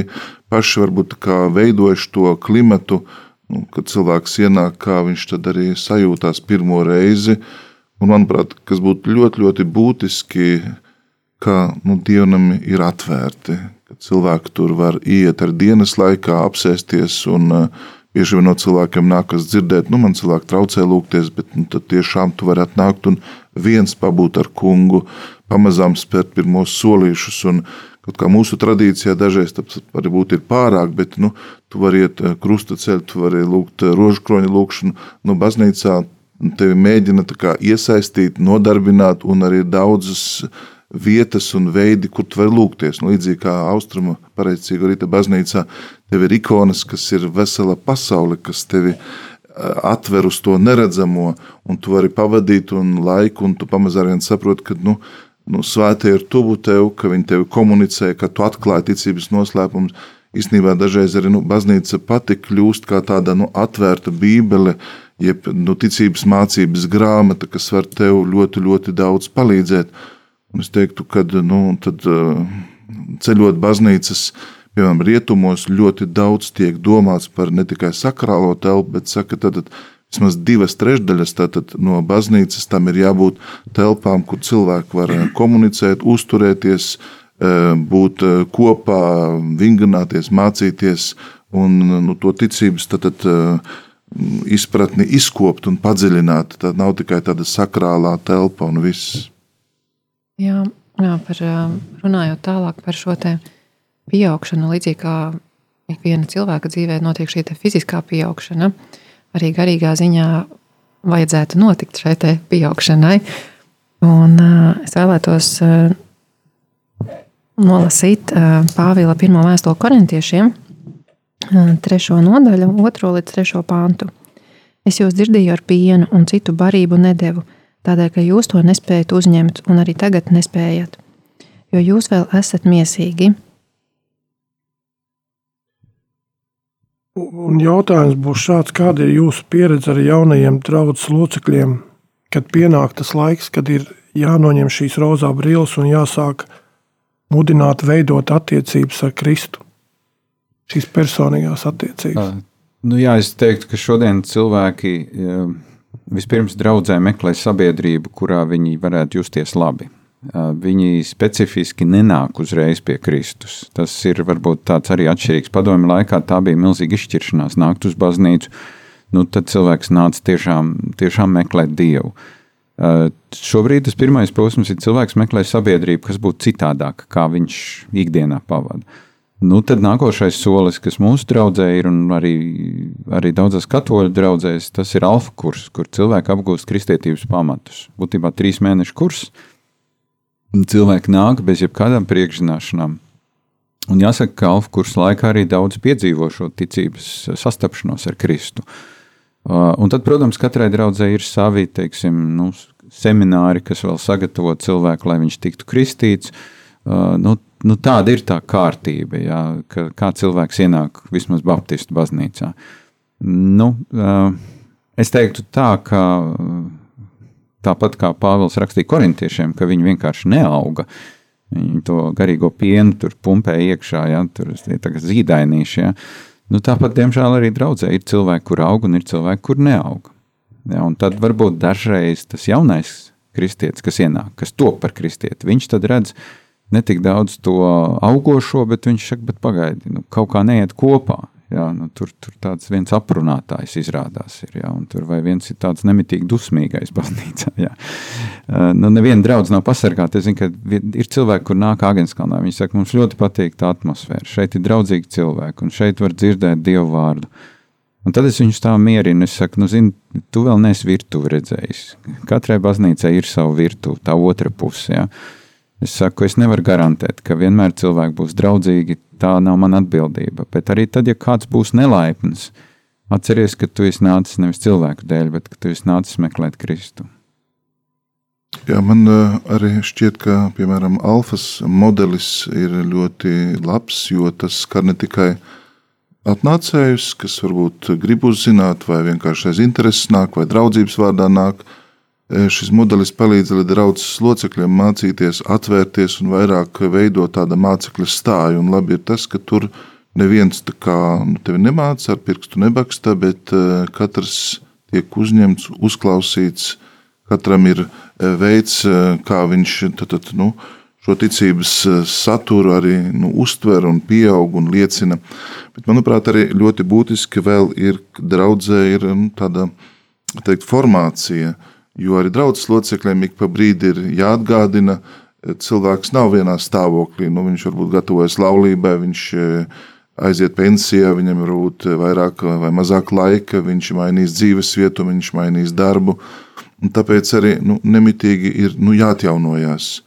Speaker 4: paši varbūt veidojuši to klimatu, nu, kad cilvēks ienāk, kā viņš tad arī sajūtās pirmo reizi. Un, manuprāt, kas būtu ļoti, ļoti būtiski, ka nu, dievnami ir atvērti, ka cilvēki tur var iet ar dienas laikā, apsēsties un uh, Bieži vien no cilvēkiem nākas dzirdēt, nu, man cilvēki traucē lūgties, bet nu, tad tiešām tu vari atnākt un viens pabūt ar kungu, pamazām spērt pirmos solīšus. Un, kaut kā mūsu tradīcijā dažreiz tas varbūt ir pārāk, bet nu, tu vari iet krusta ceļu, tu vari lūgt rožkroņa lūgšanu no baznīcā. Tevi mēģina kā, iesaistīt, nodarbināt, un arī daudzas vietas un veidi, kur tu vari lūgties. Nu, līdzīgi kā austrumu pareizcīga rīta baznīcā, tev ir ikonas, kas ir vesela pasaule, kas tevi atver uz to neredzamo, un tu vari pavadīt un laiku, un tu pamazām saproti, ka nu, nu, svētie ir tuvu tev, ka viņi tevi komunicē, ka tu atklāji ticības noslēpumus. Īstenībā dažreiz arī nu, baznīca pati kļūst kā tāda nu, atvērta bībele, jeb nu, ticības mācības grāmata, kas var tev ļoti, ļoti daudz palīdzēt. Es teiktu, ka nu, tad, ceļot baznīcas piemēram, rietumos ļoti daudz tiek domāts par ne tikai sakrālo telpu, bet saka, tad, vismaz divas trešdaļas tātad, no baznīcas tam ir jābūt telpām, kur cilvēki var eh, komunicēt, uzturēties, eh, būt eh, kopā, vingrināties, mācīties un nu, to ticības tātad, izpratni izkopt un padziļināt. Tā nav tikai tāda sakrālā telpa un viss.
Speaker 1: Jā, jā par, runājot tālāk par šo tēmu pieaugšana, līdzīgi kā ikviena cilvēka dzīvē, notiek šī fiziskā pieaugšana. Arī garīgā ziņā vajadzētu notikt šai pieaugšanai. Un, uh, es vēlētos uh, nolasīt uh, Pāvila pirmo vēstuli korintiešiem, trešo nodaļu, otro līdz trešo pāntu. Es jūs dzirdēju ar pienu un citu barību nedevu, tādēļ, ka jūs to nespējat uzņemt un arī tagad nespējat, jo jūs vēl esat miesīgi
Speaker 2: Un jautājums būs šāds, kāda ir jūsu pieredze ar jaunajiem draugus locekļiem, kad pienāk tas laiks, kad ir jānoņem šīs rozā brilles un jāsāk mudināt, veidot attiecības ar Kristu, šīs personīgās attiecības?
Speaker 3: Nu, jā, es teiktu, ka šodien cilvēki vispirms draudzē meklē sabiedrību, kurā viņi varētu justies labi viņi specifiski nenāk uzreiz pie Kristus. Tas ir varbūt tāds arī atšķirīgs. Padomju laikā tā bija milzīga izšķiršanās nākt uz baznīcu. Nu, tad cilvēks nāca tiešām, tiešām meklēt Dievu. Šobrīd tas pirmais posms ir cilvēks meklē sabiedrību, kas būtu citādāka, kā viņš ikdienā pavada. Nu, tad nākošais solis, kas mūsu draudzē ir, un arī, arī daudzās katoļu draudzēs, tas ir alfa kurs, kur cilvēki apgūst kristietības pamatus. Būtībā trīs mēnešu kurs, uh, cilvēki nāk bez jebkādām priekšzināšanām. Un jāsaka, ka Alfa kursa laikā arī daudz piedzīvo šo ticības sastapšanos ar Kristu. Uh, un tad, protams, katrai draudzē ir savi teiksim, nu, semināri, kas vēl sagatavo cilvēku, lai viņš tiktu kristīts. Uh, nu, nu, tāda ir tā kārtība, jā, ka, kā cilvēks ienāk vismaz Baptistu baznīcā. Nu, es teiktu tā, ka tāpat kā Pāvils rakstīja korintiešiem, ka viņi vienkārši neauga. Viņi to garīgo pienu tur pumpē iekšā, ja tur ir zīdainīši. Ja. Nu, tāpat, diemžēl, arī draudzē ir cilvēki, kur aug un ir cilvēki, kur neaug. Ja, un tad varbūt dažreiz tas jaunais kristietis, kas ienāk, kas top par kristieti, viņš tad redz ne tik daudz to augošo, bet viņš saka, bet pagaidi, nu, kaut kā neiet kopā. Jā, nu, tur, tur tāds viens aprunātājs izrādās. Ir, jā, tur vai viens ir tāds nemitīgi dusmīgais baznīcā. Jā. Uh, nu, neviena draudzene nav pasargāta. Es zinu, ka ir cilvēki, kur nāk Agenskalnā. Viņi saka, mums ļoti patīk tā atmosfēra. Šeit ir draudzīgi cilvēki, un šeit var dzirdēt Dievu vārdu. Un tad es viņus tā mierinu. Es saku, nu, zini, tu vēl neesi virtuvi redzējis. Katrai baznīcai ir sava virtuve, tā otra puse. Jā. Es saku, es nevaru garantēt, ka vienmēr cilvēki būs draudzīgi. Tā nav mana atbildība. Bet arī tad, ja kāds būs nelaipns, atceries, ka tu esi nācis nevis cilvēku dēļ, bet ka tu esi nācis meklēt Kristu.
Speaker 4: Jā, man eh, arī šķiet, ka piemēram Alfas modelis ir ļoti labs, jo tas skar ne tikai atnācējus, kas varbūt grib uzzināt, vai vienkārši aiz intereses nāk, vai draudzības vārdā nāk, Eh, šis modelis palīdz arī draudzes locekļiem mācīties, atvērties un vairāk veidot tādu mācekļu stāju. Un labi ir tas, ka tur neviens kā, nu, tevi nemāca ar pirkstu nebaksta, bet uh, katrs tiek uzņemts, uzklausīts. Katram ir uh, veids, kā viņš tad, tad, nu, šo ticības saturu arī nu, uztver un pieaug un liecina. Bet, manuprāt, arī ļoti būtiski vēl ir, draudzē ir nu, tāda teikt, formācija. Uh, Jo arī draudzes locekļiem ik pa brīdi ir jāatgādina, ka cilvēks nav vienā stāvoklī. Nu, viņš varbūt gatavojas laulībai, viņš e, aiziet pensijā, viņam ir varbūt vairāk vai mazāk laika, viņš mainīs dzīves vietu, viņš mainīs darbu. Un tāpēc arī nu, nemitīgi ir nu, jāatjaunojās.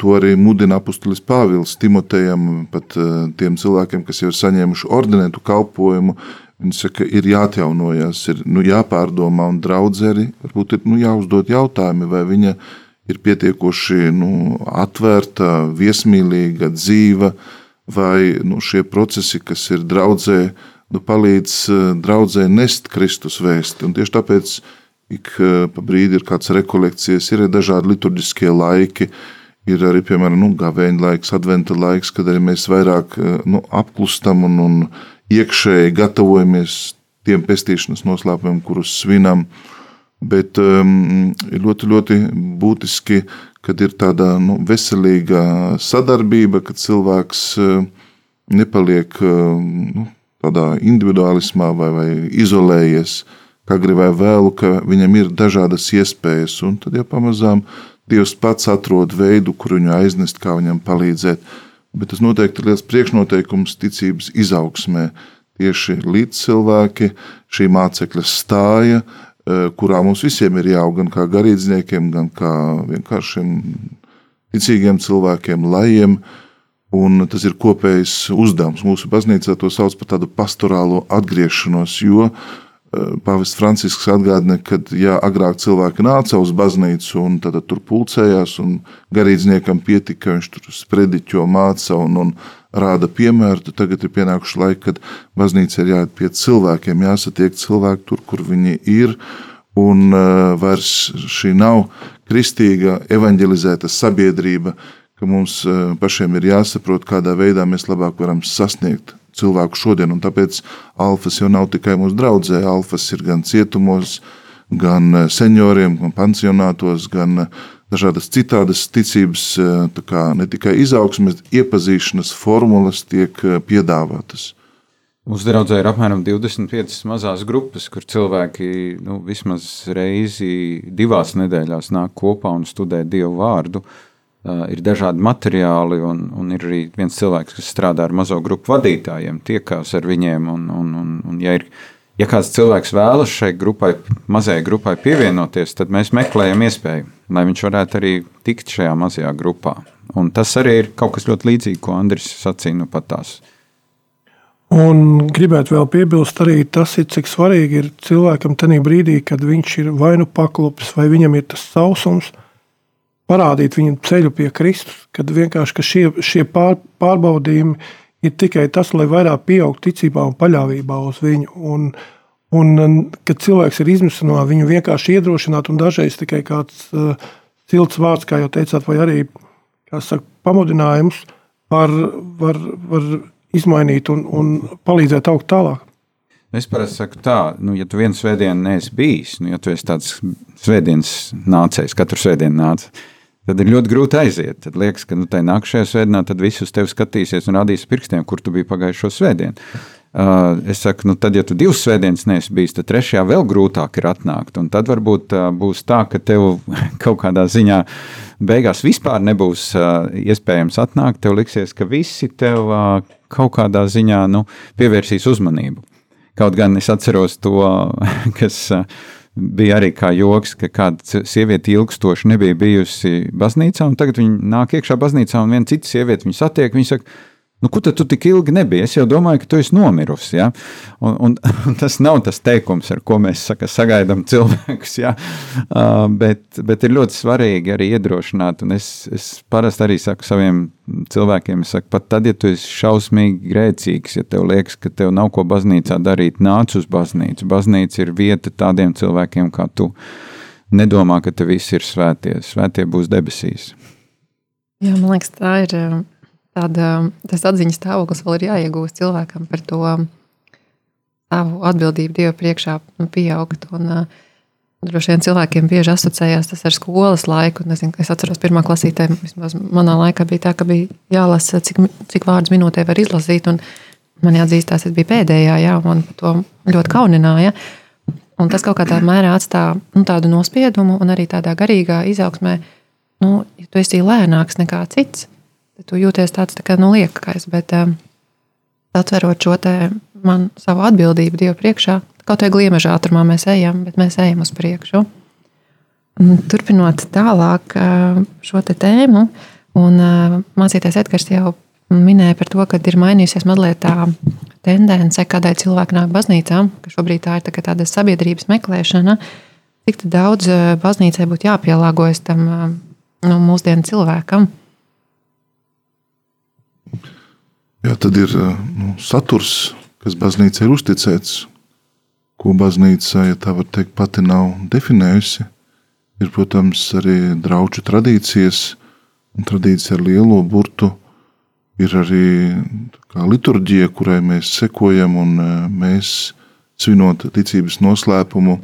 Speaker 4: To arī mudina apustulis Pāvils Timotejam, pat tiem cilvēkiem, kas jau ir saņēmuši ordinētu kalpojumu. Viņi saka, ir jāatjaunojas, ir nu, jāpārdomā, un draudzeri varbūt ir nu, jāuzdod jautājumi, vai viņa ir pietiekoši nu, atvērta, viesmīlīga, dzīva, vai nu, šie procesi, kas ir draudzē, nu, palīdz eh, draudzē nest Kristus vēsti. Un tieši tāpēc ik eh, pa brīdi ir kāds rekolekcijas, ir dažādi liturģiskie laiki, ir arī, piemēram, nu, gavēņa laiks, adventa laiks, kad arī mēs vairāk eh, nu, apklustam un, un iekšēji gatavojamies tiem pestīšanas noslēpumiem, kurus svinam. Bet um, ir ļoti, ļoti būtiski, kad ir tāda nu, veselīga sadarbība, kad cilvēks uh, nepaliek uh, nu, tādā individuālismā vai, vai izolējies, kā gribēja vēlu, ka viņam ir dažādas iespējas, un tad jau pamazām Dievs pats atrod veidu, kur viņu aiznest, kā viņam palīdzēt bet tas noteikti ir liels priekšnoteikums ticības izaugsmē. Tieši līdzcilvēki, šī mācekļa stāja, e, kurā mums visiem ir jāaug gan kā garīdzniekiem, gan kā vienkāršiem ticīgiem cilvēkiem, lajiem. Un tas ir kopējs uzdevums. Mūsu baznīcā to sauc par tādu pastorālo atgriešanos, jo uh, Pāvests Francisks atgādina, ka ja agrāk cilvēki nāca uz baznīcu un tad tur pulcējās, un garīdzniekam pietika, ka viņš tur sprediķo māca un, un rāda piemēru, tad tagad ir pienākuši laiki, kad baznīca ir jāiet pie cilvēkiem, jāsatiek cilvēki tur, kur viņi ir, un vairs šī nav kristīga, evanģelizēta sabiedrība, ka mums pašiem ir jāsaprot, kādā veidā mēs labāk varam sasniegt cilvēku šodien. Un tāpēc alfas jau nav tikai mūsu draudzē, alfas ir gan cietumos, gan eh, senioriem, gan pansionātos, gan eh, dažādas citādas ticības, eh, kā ne tikai izaugsmes, iepazīšanas formulas tiek piedāvātas.
Speaker 3: Mūsu draudzē ir apmēram 25 mazās grupas, kur cilvēki nu, vismaz reizi divās nedēļās nāk kopā un studē Dievu vārdu. Uh, ir dažādi materiāli, un, un ir arī viens cilvēks, kas strādā ar mazo grupu vadītājiem, tiekās ar viņiem. Un, un, un, un ja, ir, ja kāds cilvēks vēlas šai grupai, mazajai grupai pievienoties, tad mēs meklējam iespēju, lai viņš varētu arī tikt šajā mazajā grupā. Un tas arī ir kaut kas ļoti līdzīgs, ko Andris sacīja nu pat tās.
Speaker 2: Un gribētu vēl piebilst, arī tas ir, cik svarīgi ir cilvēkam tajā brīdī, kad viņš ir vai nu paklupis, vai viņam ir tas sausums, parādīt viņam ceļu pie Kristus, kad vienkārši ka šie, šie pār, pārbaudījumi ir tikai tas, lai vairāk pieaugtu ticībā un paļāvībā uz viņu. Un, un kad cilvēks ir izmisums no viņu vienkārši iedrošināt, un dažreiz tikai kāds uh, silts vārds, kā jau teicāt, vai arī saka, pamudinājums var, var, var izmainīt un, un palīdzēt augt tālāk.
Speaker 3: Es parasti saku, tā, nu, ja tu vienu svētdienu neesi bijis, nu, ja tu esi tāds svētdienas nācējs, katru svētdienu nācējs, tad ir ļoti grūti aiziet. Tad liekas, ka nu, tajā nākamajā svētdienā viss uz tevi skatīsies un rādīs pirkstiem, kur tu biji pagājušo svētdienu. Uh, es saku, nu, tad, ja tu divas svētdienas neesi bijis, tad trešajā vēl grūtāk ir atnākt. Un tad varbūt uh, būs tā, ka tev kaut kādā ziņā beigās vispār nebūs uh, iespējams atnākt. Tev liksies, ka visi tev uh, kaut kādā ziņā nu, pievērsīs uzmanību. Kaut gan es atceros to, kas. Uh, bija arī kā joks, ka kāda sieviete ilgstoši nebija bijusi baznīcā, un tagad viņa nāk iekšā baznīcā, un viena cita sieviete viņu satiek. Viņa saka, Nu, kur tu tik ilgi nebija? Es jau domāju, ka tu esi nomirusi. Ja? Un, un, un tas nav tas teikums, ar ko mēs saka, sagaidām cilvēkus. Ja? Uh, bet, bet ir ļoti svarīgi arī iedrošināt. Es, es parasti arī saku saviem cilvēkiem, saku, pat tad, ja tu esi šausmīgi grēcīgs, ja tev liekas, ka tev nav ko baznīcā darīt, nāc uz baznīcu. Baznīca ir vieta tādiem cilvēkiem kā tu. Nedomā, ka te viss ir svētie. Svētie būs debesīs.
Speaker 1: Jā, man liekas, tā ir tāda, tas atziņas stāvoklis vēl ir jāiegūst cilvēkam par to savu atbildību Dievu priekšā, nu, pieaugt. Un, uh, Droši vien cilvēkiem bieži asociējās tas ar skolas laiku. Nezinu, es atceros, pirmā klasītē, vismaz manā laikā bija tā, ka bija jālasa, cik, cik vārdus minūtē var izlasīt. Man jāatzīstās, es biju pēdējā, jā, man to ļoti kaunināja. Un tas kaut kādā mērā atstāja nu, tādu nospiedumu, un arī tādā garīgā izaugsmē, nu, ja tu esi lēnāks nekā cits, tu jūties tāds tā kā nu, liekais. Bet um, atverot šo man savu atbildību Dievu priekšā, kaut kā gliemeža ātrumā mēs ejam, bet mēs ejam uz priekšu. Turpinot tālāk uh, šo tēmu, un uh, mācītājs Edgars jau minēja par to, ka ir mainījusies mazliet tā tendence, kādai cilvēki nāk baznīcā, ka šobrīd tā ir tā tāda sabiedrības meklēšana, cik daudz baznīcai būtu jāpielāgojas tam nu, mūsdienu cilvēkam.
Speaker 4: Jā, tad ir nu, saturs, kas baznīcai ir uzticēts, ko baznīca, ja tā var teikt, pati nav definējusi. Ir, protams, arī draugu tradīcijas, un tradīcija ar lielo burtu. Ir arī liturģija, kurai mēs sekojam, un e, mēs, svinot ticības noslēpumu,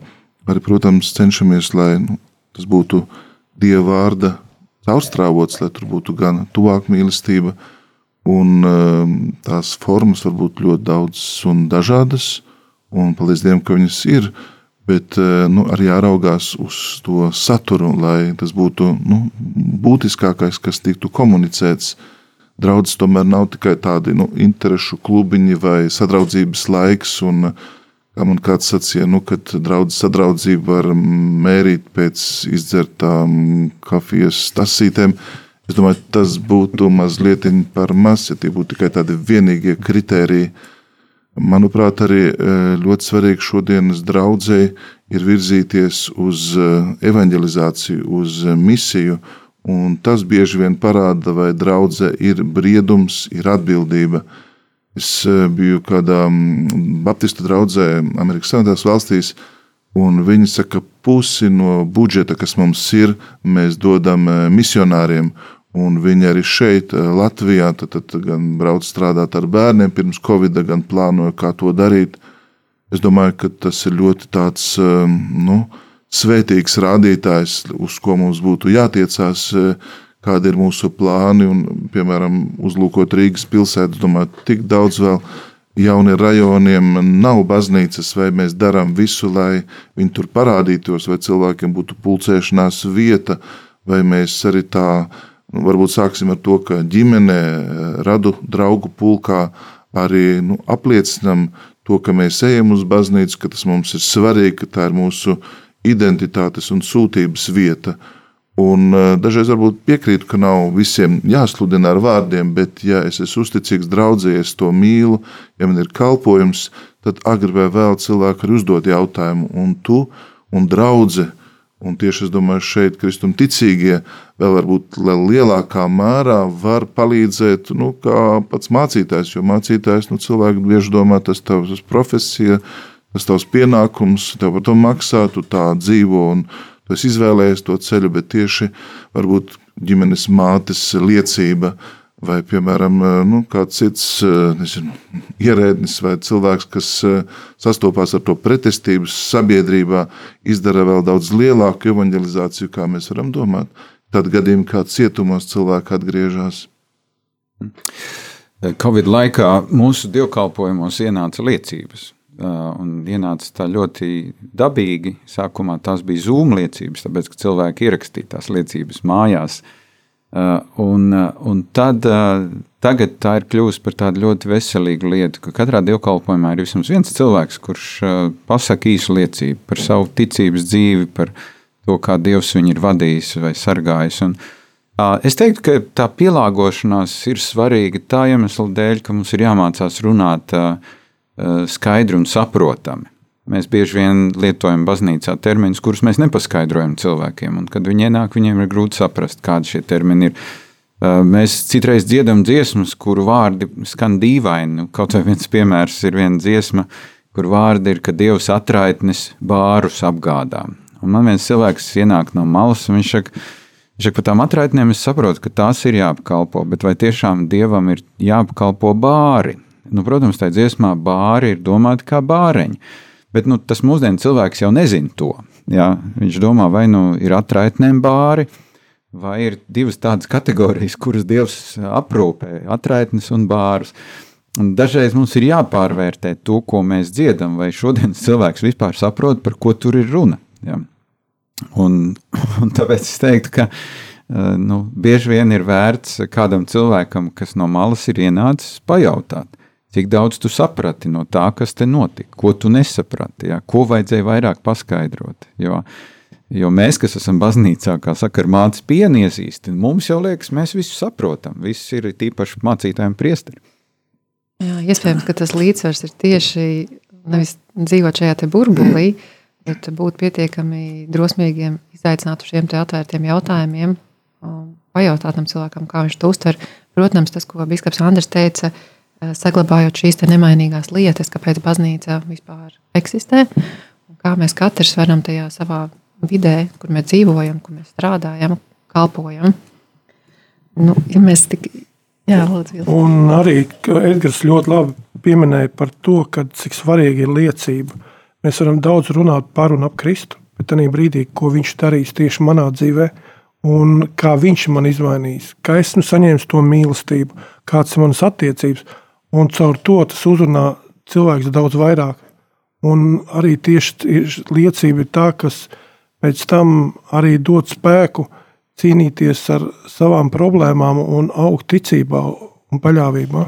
Speaker 4: arī, protams, cenšamies, lai nu, tas būtu Dieva vārda caurstrāvots, lai tur būtu gan tuvāk mīlestība, un e, tās formas var būt ļoti daudzas un dažādas un paldies Dievam, ka viņas ir. Bet eh, nu, arī jāraugās uz to saturu, lai tas būtu nu, būtiskākais, kas tiktu komunicēts. Draudzes tomēr nav tikai tādi nu, interešu klubiņi vai sadraudzības laiks. Un, kā man kāds sacīja, nu, kad draudzes sadraudzību var mērīt pēc izdzertām kafijas tasītēm, es domāju, tas būtu mazliet par maz, ja tie būtu tikai tādi vienīgie kritēriji Manuprāt, arī e, ļoti svarīgi šodienas draudzēji ir virzīties uz e, evanģelizāciju, uz e, misiju. Un tas bieži vien parāda, vai draudzē ir briedums, ir atbildība. Es biju kādā Baptistu draudzē Amerikas Savienotās valstīs, un viņi saka, ka pusi no budžeta, kas mums ir, mēs dodam misionāriem. Un viņi arī šeit, eh, Latvijā, tad, tad gan brauc strādāt ar bērniem pirms Covid, gan plānoja, kā to darīt. Es domāju, ka tas ir ļoti tāds eh, nu, svētīgs rādītājs, uz ko mums būtu jātiecās, eh, kādi ir mūsu plāni. Un, piemēram, uzlūkot Rīgas pilsētu, domāju, tik daudz vēl jauniem rajoniem nav baznīcas, vai mēs darām visu, lai viņi tur parādītos, vai cilvēkiem būtu pulcēšanās vieta, vai mēs arī tādā Nu, varbūt sāksim ar to, ka ģimenē, radu draugu pulkā arī nu, apliecinam to, ka mēs ejam uz baznīcu, ka tas mums ir svarīgi, ka tā ir mūsu identitātes un sūtības vieta. Un e, dažreiz varbūt piekrītu, ka nav visiem jāsludina ar vārdiem, bet, ja es esmu uzticīgs draudzē, es to mīlu, ja man ir kalpojums, tad agri vai vēl cilvēki var uzdot jautājumu, un tu un draudzene Un tieši es domāju, šeit kristuma ticīgie vēl varbūt lielākā mērā var palīdzēt, nu, kā pats mācītājs. Jo mācītājs, nu, cilvēki bieži domā, tas tavs profesija, tas tavs pienākums, tev par to maksā, tu tā dzīvo un tu esi izvēlējies to ceļu, bet tieši varbūt ģimenes mātes liecība vai, piemēram, eh, nu, kāds cits eh, nezinu, ierēdnis vai cilvēks, kas eh, sastopās ar to pretestību sabiedrībā, izdara vēl daudz lielāku evanģelizāciju, kā mēs varam domāt. Tad gadījumā, kad cietumos cilvēki atgriežas.
Speaker 3: Covid laikā mūsu dievkalpojumos ienāca liecības. Un ienāca tā ļoti dabīgi. Sākumā tās bija zūmu liecības, tāpēc ka cilvēki ierakstīja tās liecības mājās. Uh, Uh, un, uh, un tad, uh, tagad tā ir kļuvusi par tādu ļoti veselīgu lietu, ka katrā dievkalpojumā ir vismaz viens cilvēks, kurš pasakā īsu liecību par savu ticības dzīvi, par to, kā Dievs viņu ir vadījis vai sargājis. Un, es teiktu, ka tā pielāgošanās ir svarīga tā iemesla dēļ, ka mums ir jāmācās runāt skaidri un saprotami. Mēs bieži vien lietojam baznīcā terminus, kurus mēs nepaskaidrojam cilvēkiem. Kad viņi ienāk, viņiem ir grūti saprast, kādi šie termini ir. Mēs citreiz dziedam dziesmas, kuru vārdi skan dīvaini. Nu, kaut vai viens piemērs ir viena dziesma, kur vārdi ir, ka Dievs atraitnes bārus apgādām. Un man viens cilvēks ienāk no malas, un viņš saka, viņš saka, par tām atraitnēm es saprotu, ka tās ir jāapkalpo, bet vai tiešām Dievam ir jāapkalpo bāri? Nu, protams, tā dziesmā bāri ir domāti kā bāreņi. Bet nu, tas mūsdienu cilvēks jau nezina to. Jā. Viņš domā, vai nu ir atraitnēm bāri, vai ir divas tādas kategorijas, kuras Dievs aprūpē - atraitnes un bārus. Un dažreiz mums ir jāpārvērtē to, ko mēs dziedam, vai šodienas cilvēks vispār saprot, par ko tur ir runa. Jā. Un, un tāpēc es teiktu, ka eh, nu, bieži vien ir vērts kādam cilvēkam, kas no malas ir ienācis, pajautāt, Cik daudz tu saprati no tā, kas te notika, ko tu nesaprati, ja? ko vajadzēja vairāk paskaidrot. Jo, jo mēs, kas esam baznīcā, kā saka, ar mātes pieniesīsti, mums jau liekas, mēs visu saprotam. Viss ir tīpaši mācītājiem priesteri.
Speaker 1: Jā, iespējams, ka tas līdzsvars ir tieši nevis dzīvot šajā burbulī, bet būt pietiekami drosmīgiem, izaicināt uz šiem atvērtiem jautājumiem, pajautāt tam cilvēkam, kā viņš to uztver. Protams, tas, ko Biskaps Andris teica, saglabājot šīs nemainīgās lietas, kāpēc baznīca vispār eksistē, un kā mēs katrs varam tajā savā vidē, kur mēs dzīvojam, kur mēs strādājam, kalpojam. Nu, ja mēs tik Jā, lūdzu,
Speaker 2: un arī Edgars ļoti labi pieminēja par to, ka, cik svarīga ir liecība. Mēs varam daudz runāt par un ap Kristu, bet tajā brīdī, ko viņš darīs tieši manā dzīvē, un kā viņš man izmainīs, kā esmu saņēmis to mīlestību, kādas ir manas attiecības, un caur to tas uzrunā cilvēks daudz vairāk. Un arī tieši liecība ir tā, kas pēc tam arī dod spēku cīnīties ar savām problēmām un augt ticībā un paļāvībā.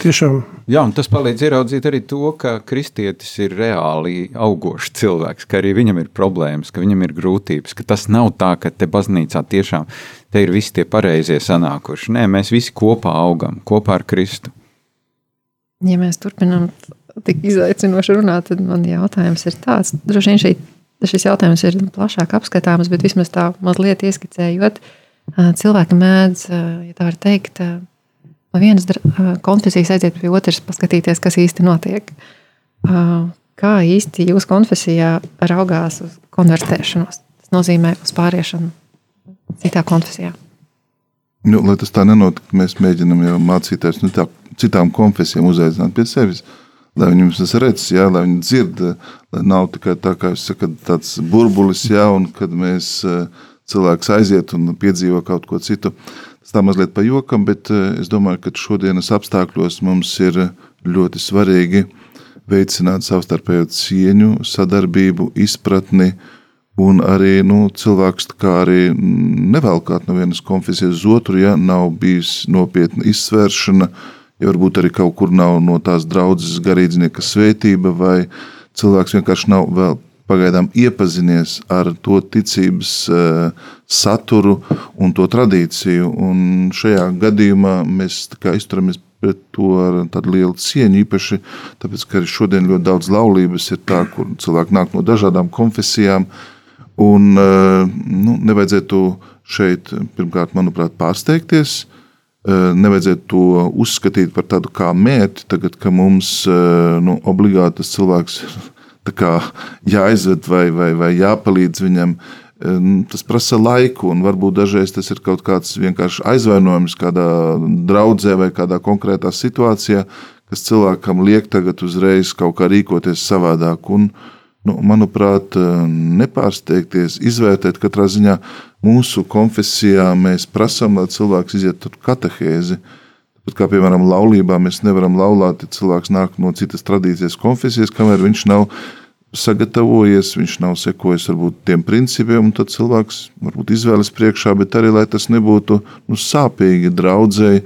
Speaker 2: Tiešām.
Speaker 3: Jā, un tas palīdz ieraudzīt arī to, ka kristietis ir reāli augošs cilvēks, ka arī viņam ir problēmas, ka viņam ir grūtības, ka tas nav tā, ka te baznīcā tiešām te ir visi tie pareizie sanākuši. Nē, mēs visi kopā augam, kopā ar Kristu.
Speaker 1: Ja mēs turpinām tik izaicinoši runāt, tad man jautājums ir tāds, droši vien šeit šis jautājums ir plašāk apskatāms, bet vismaz tā mazliet ieskicējot, cilvēki mēdz, ja tā var teikt, no vienas konfesijas aiziet pie otras, paskatīties, kas īsti notiek. Kā īsti jūs konfesijā raugās uz konvertēšanos? Tas nozīmē uz pāriešanu citā konfesijā.
Speaker 4: Nu, lai tas tā nenotiktu, mēs mēģinām jau mācīties nu, citām konfesijām, uzaicināt pie sevis. Uh, lai viņi mums redz, jā, lai viņi dzird, lai nav tikai tā, kā jūs sakat, tāds burbulis, jā, un kad mēs eh, cilvēks aiziet un piedzīvo kaut ko citu. Tas tā mazliet pa jokam, bet eh, es domāju, ka šodienas apstākļos mums ir ļoti svarīgi veicināt savstarpējo cieņu, sadarbību, izpratni, un arī nu, cilvēks arī nevelkāt no vienas konfesijas uz otru, ja nav bijis nopietna izsvēršana, ja varbūt arī kaut kur nav no tās draudzes garīdznieka svētība, vai cilvēks vienkārši nav vēl pagaidām iepazinies ar to ticības uh, saturu un to tradīciju. Un šajā gadījumā mēs izturamies pret to ar tādu lielu cieņu, īpaši tāpēc, ka šodien ļoti daudz laulības ir tā, kur cilvēki nāk no dažādām konfesijām, un uh, nu, nevajadzētu šeit, pirmkārt, manuprāt, pārsteigties, nevajadzētu to uzskatīt par tādu kā mērķi, tagad, ka mums nu, obligāti tas cilvēks jāizved vai, vai, vai jāpalīdz viņam. Tas prasa laiku, un varbūt dažreiz tas ir kaut kāds vienkārši aizvainojums kādā draudzē vai kādā konkrētā situācijā, kas cilvēkam liek tagad uzreiz kaut kā rīkoties savādāk. Un, uh, nu, manuprāt, nepārsteigties, izvērtēt katrā ziņā mūsu konfesijā. Mēs prasām, lai cilvēks iziet tur katehēzi. Pat kā piemēram laulībā, mēs nevaram laulāt, ja cilvēks nāk no citas tradīcijas konfesijas, kamēr viņš nav sagatavojies, viņš nav sekojis varbūt tiem principiem, un tad cilvēks varbūt izvēlas priekšā, bet arī lai tas nebūtu nu, sāpīgi draudzēji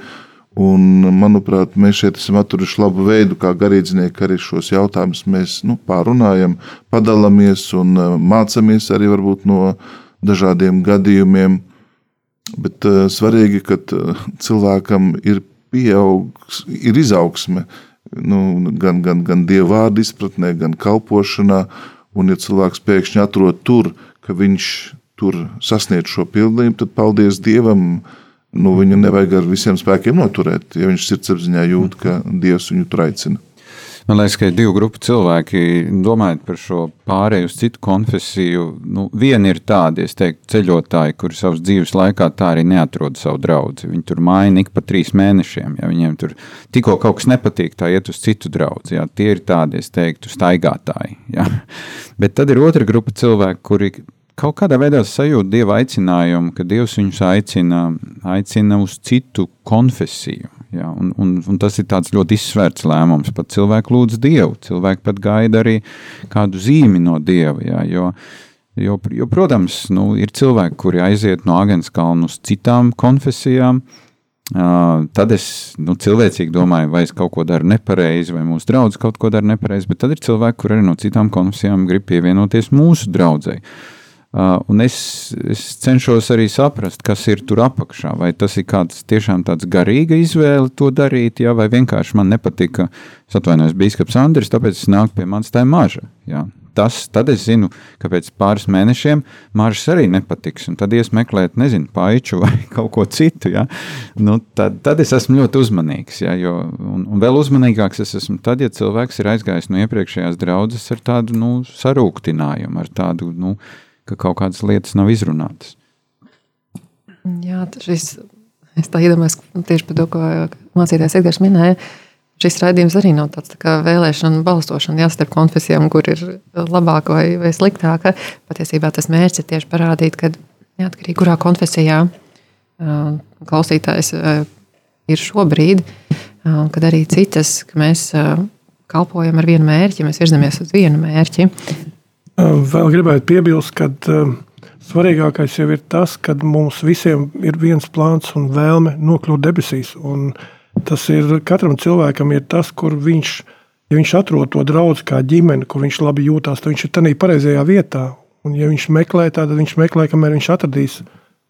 Speaker 4: Un, manuprāt, mēs šeit esam atraduši labu veidu, kā garīdznieki arī šos jautājumus mēs nu, pārunājam, padalāmies un uh, mācāmies arī no dažādiem gadījumiem. Bet uh, svarīgi, ka uh, cilvēkam ir pieaugs, ir izaugsme nu, gan, gan, gan dievu vārdu izpratnē, gan kalpošanā. Un, ja cilvēks pēkšņi atrod tur, ka viņš tur sasniedz šo pildījumu, tad paldies Dievam! Nu, viņu nevajag ar visiem spēkiem noturēt, ja viņš sirdsapziņā jūt, ka Dievs viņu tur aicina.
Speaker 3: Man liekas, ka ir divu grupu cilvēki, domājot par šo pārēju uz citu konfesiju. Nu, viena ir tāda, es teiktu, ceļotāji, kuri savas dzīves laikā tā arī neatrod savu draugu. Viņi tur maina ik pa trīs mēnešiem. Ja viņiem tur tikko kaut kas nepatīk, tā iet uz citu draugu. Ja. Tie ir tādi, es teiktu, staigātāji. Ja. Bet tad ir otra grupa cilvēku, kuri kaut kādā veidā sajūt dieva aicinājumu, ka Dievs viņus aicina, aicina uz citu konfesiju. Ja, un, un, un tas ir ļoti izsvērts lēmums. Pat cilvēki lūdz Dievu, cilvēki pat gaida arī kādu zīmi no Dieva. Ja, jo, jo, jo, protams, nu, ir cilvēki, kuri aiziet no Agenskalna uz citām konfesijām. Uh, tad es nu, cilvēcīgi domāju, vai es kaut ko daru nepareizi, vai mūsu draugs kaut ko dara nepareizi. Bet tad ir cilvēki, kuriem arī no citām konfesijām grib pievienoties mūsu draugai. Uh, un es, es cenšos arī saprast, kas ir tur apakšā. Vai tas ir kāds tiešām tāds garīga izvēle to darīt, jā, vai vienkārši man nepatika, es atvainojos, Bīskaps Andris, tāpēc es nāku pie manis tā maža. Jā. Tas, tad es zinu, ka pēc pāris mēnešiem maržas arī nepatiks. Un tad ies meklēt, nezinu, paiču vai kaut ko citu. Ja? Nu, tad, tad es esmu ļoti uzmanīgs. Ja? Jo, un, un vēl uzmanīgāks es esmu tad, ja cilvēks ir aizgājis no iepriekšējās draudzes ar tādu nu, sarūktinājumu, ar tādu, nu, ka kaut kādas lietas nav izrunātas.
Speaker 1: Jā, šis, es tā iedomājos tieši par to, ko mācītājs Edgars minēja. Šis raidījums arī nav tāds tā vēlēšana balstošana jā, starp konfesijām, kur ir labāka vai, vai sliktāka. Patiesībā tas mērķis ir tieši parādīt, ka neatkarīgi kurā konfesijā klausītājs ir šobrīd, kad arī citas, ka mēs kalpojam ar vienu mērķi, mēs virzamies uz vienu mērķi.
Speaker 2: Vēl gribētu piebilst, ka svarīgākais jau ir tas, ka mums visiem ir viens plāns un vēlme nokļūt debesīs. Un, Tas ir katram cilvēkam ir tas, kur viņš, ja viņš atrod to draugu kā ģimeni, kur viņš labi jūtas, tad viņš ir tajā pareizajā vietā. Un, ja viņš meklē, tad viņš meklē, kamēr viņš atradīs,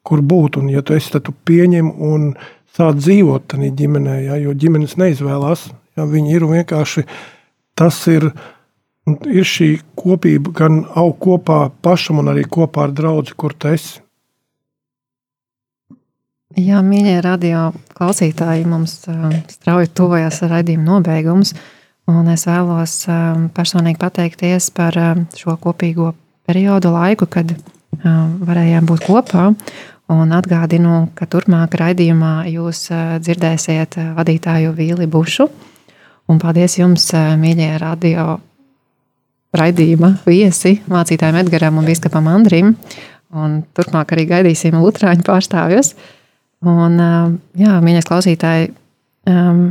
Speaker 2: kur būt. Un, ja tu esi, tad tu pieņem un sāc dzīvot tajā ģimenē, ja, jo ģimenes neizvēlās. Ja, viņi ir vienkārši tas ir. Ir šī kopība gan aug kopā pašam, gan arī kopā ar draugu, kur tu esi.
Speaker 1: Jā, mīļie radio klausītāji, mums strauji tuvojas raidījuma nobeigums. Un es vēlos personīgi pateikties par šo kopīgo periodu laiku, kad varējām būt kopā. Un atgādinu, ka turpmāk raidījumā jūs dzirdēsiet vadītāju Vīli Bušu. Un paldies jums, mīļie radio raidījuma viesi, mācītājiem Edgaram un Biskupam Andrim. Un turpmāk arī gaidīsim Lutāņu pārstāvjus. Un, jā, mīļais klausītāji, um,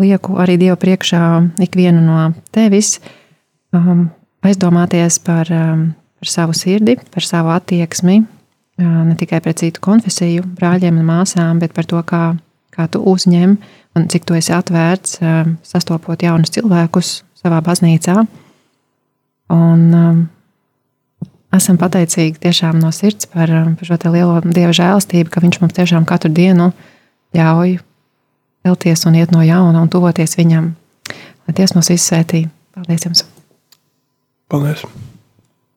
Speaker 1: lieku arī Dievu priekšā ikvienu no tevis um, aizdomāties par, um, par savu sirdi, par savu attieksmi, uh, ne tikai pret citu konfesiju, brāļiem un māsām, bet par to, kā, kā tu uzņem un cik tu esi atvērts, um, sastopot jaunus cilvēkus savā baznīcā. Un, um, esam pateicīgi tiešām no sirds par, um, par šo lielo dieva žēlastību, ka viņš mums tiešām katru dienu ļauj celties un iet no jauna un tuvoties viņam. Lai Dievs mūs izsvētī. Paldies jums!
Speaker 2: Paldies!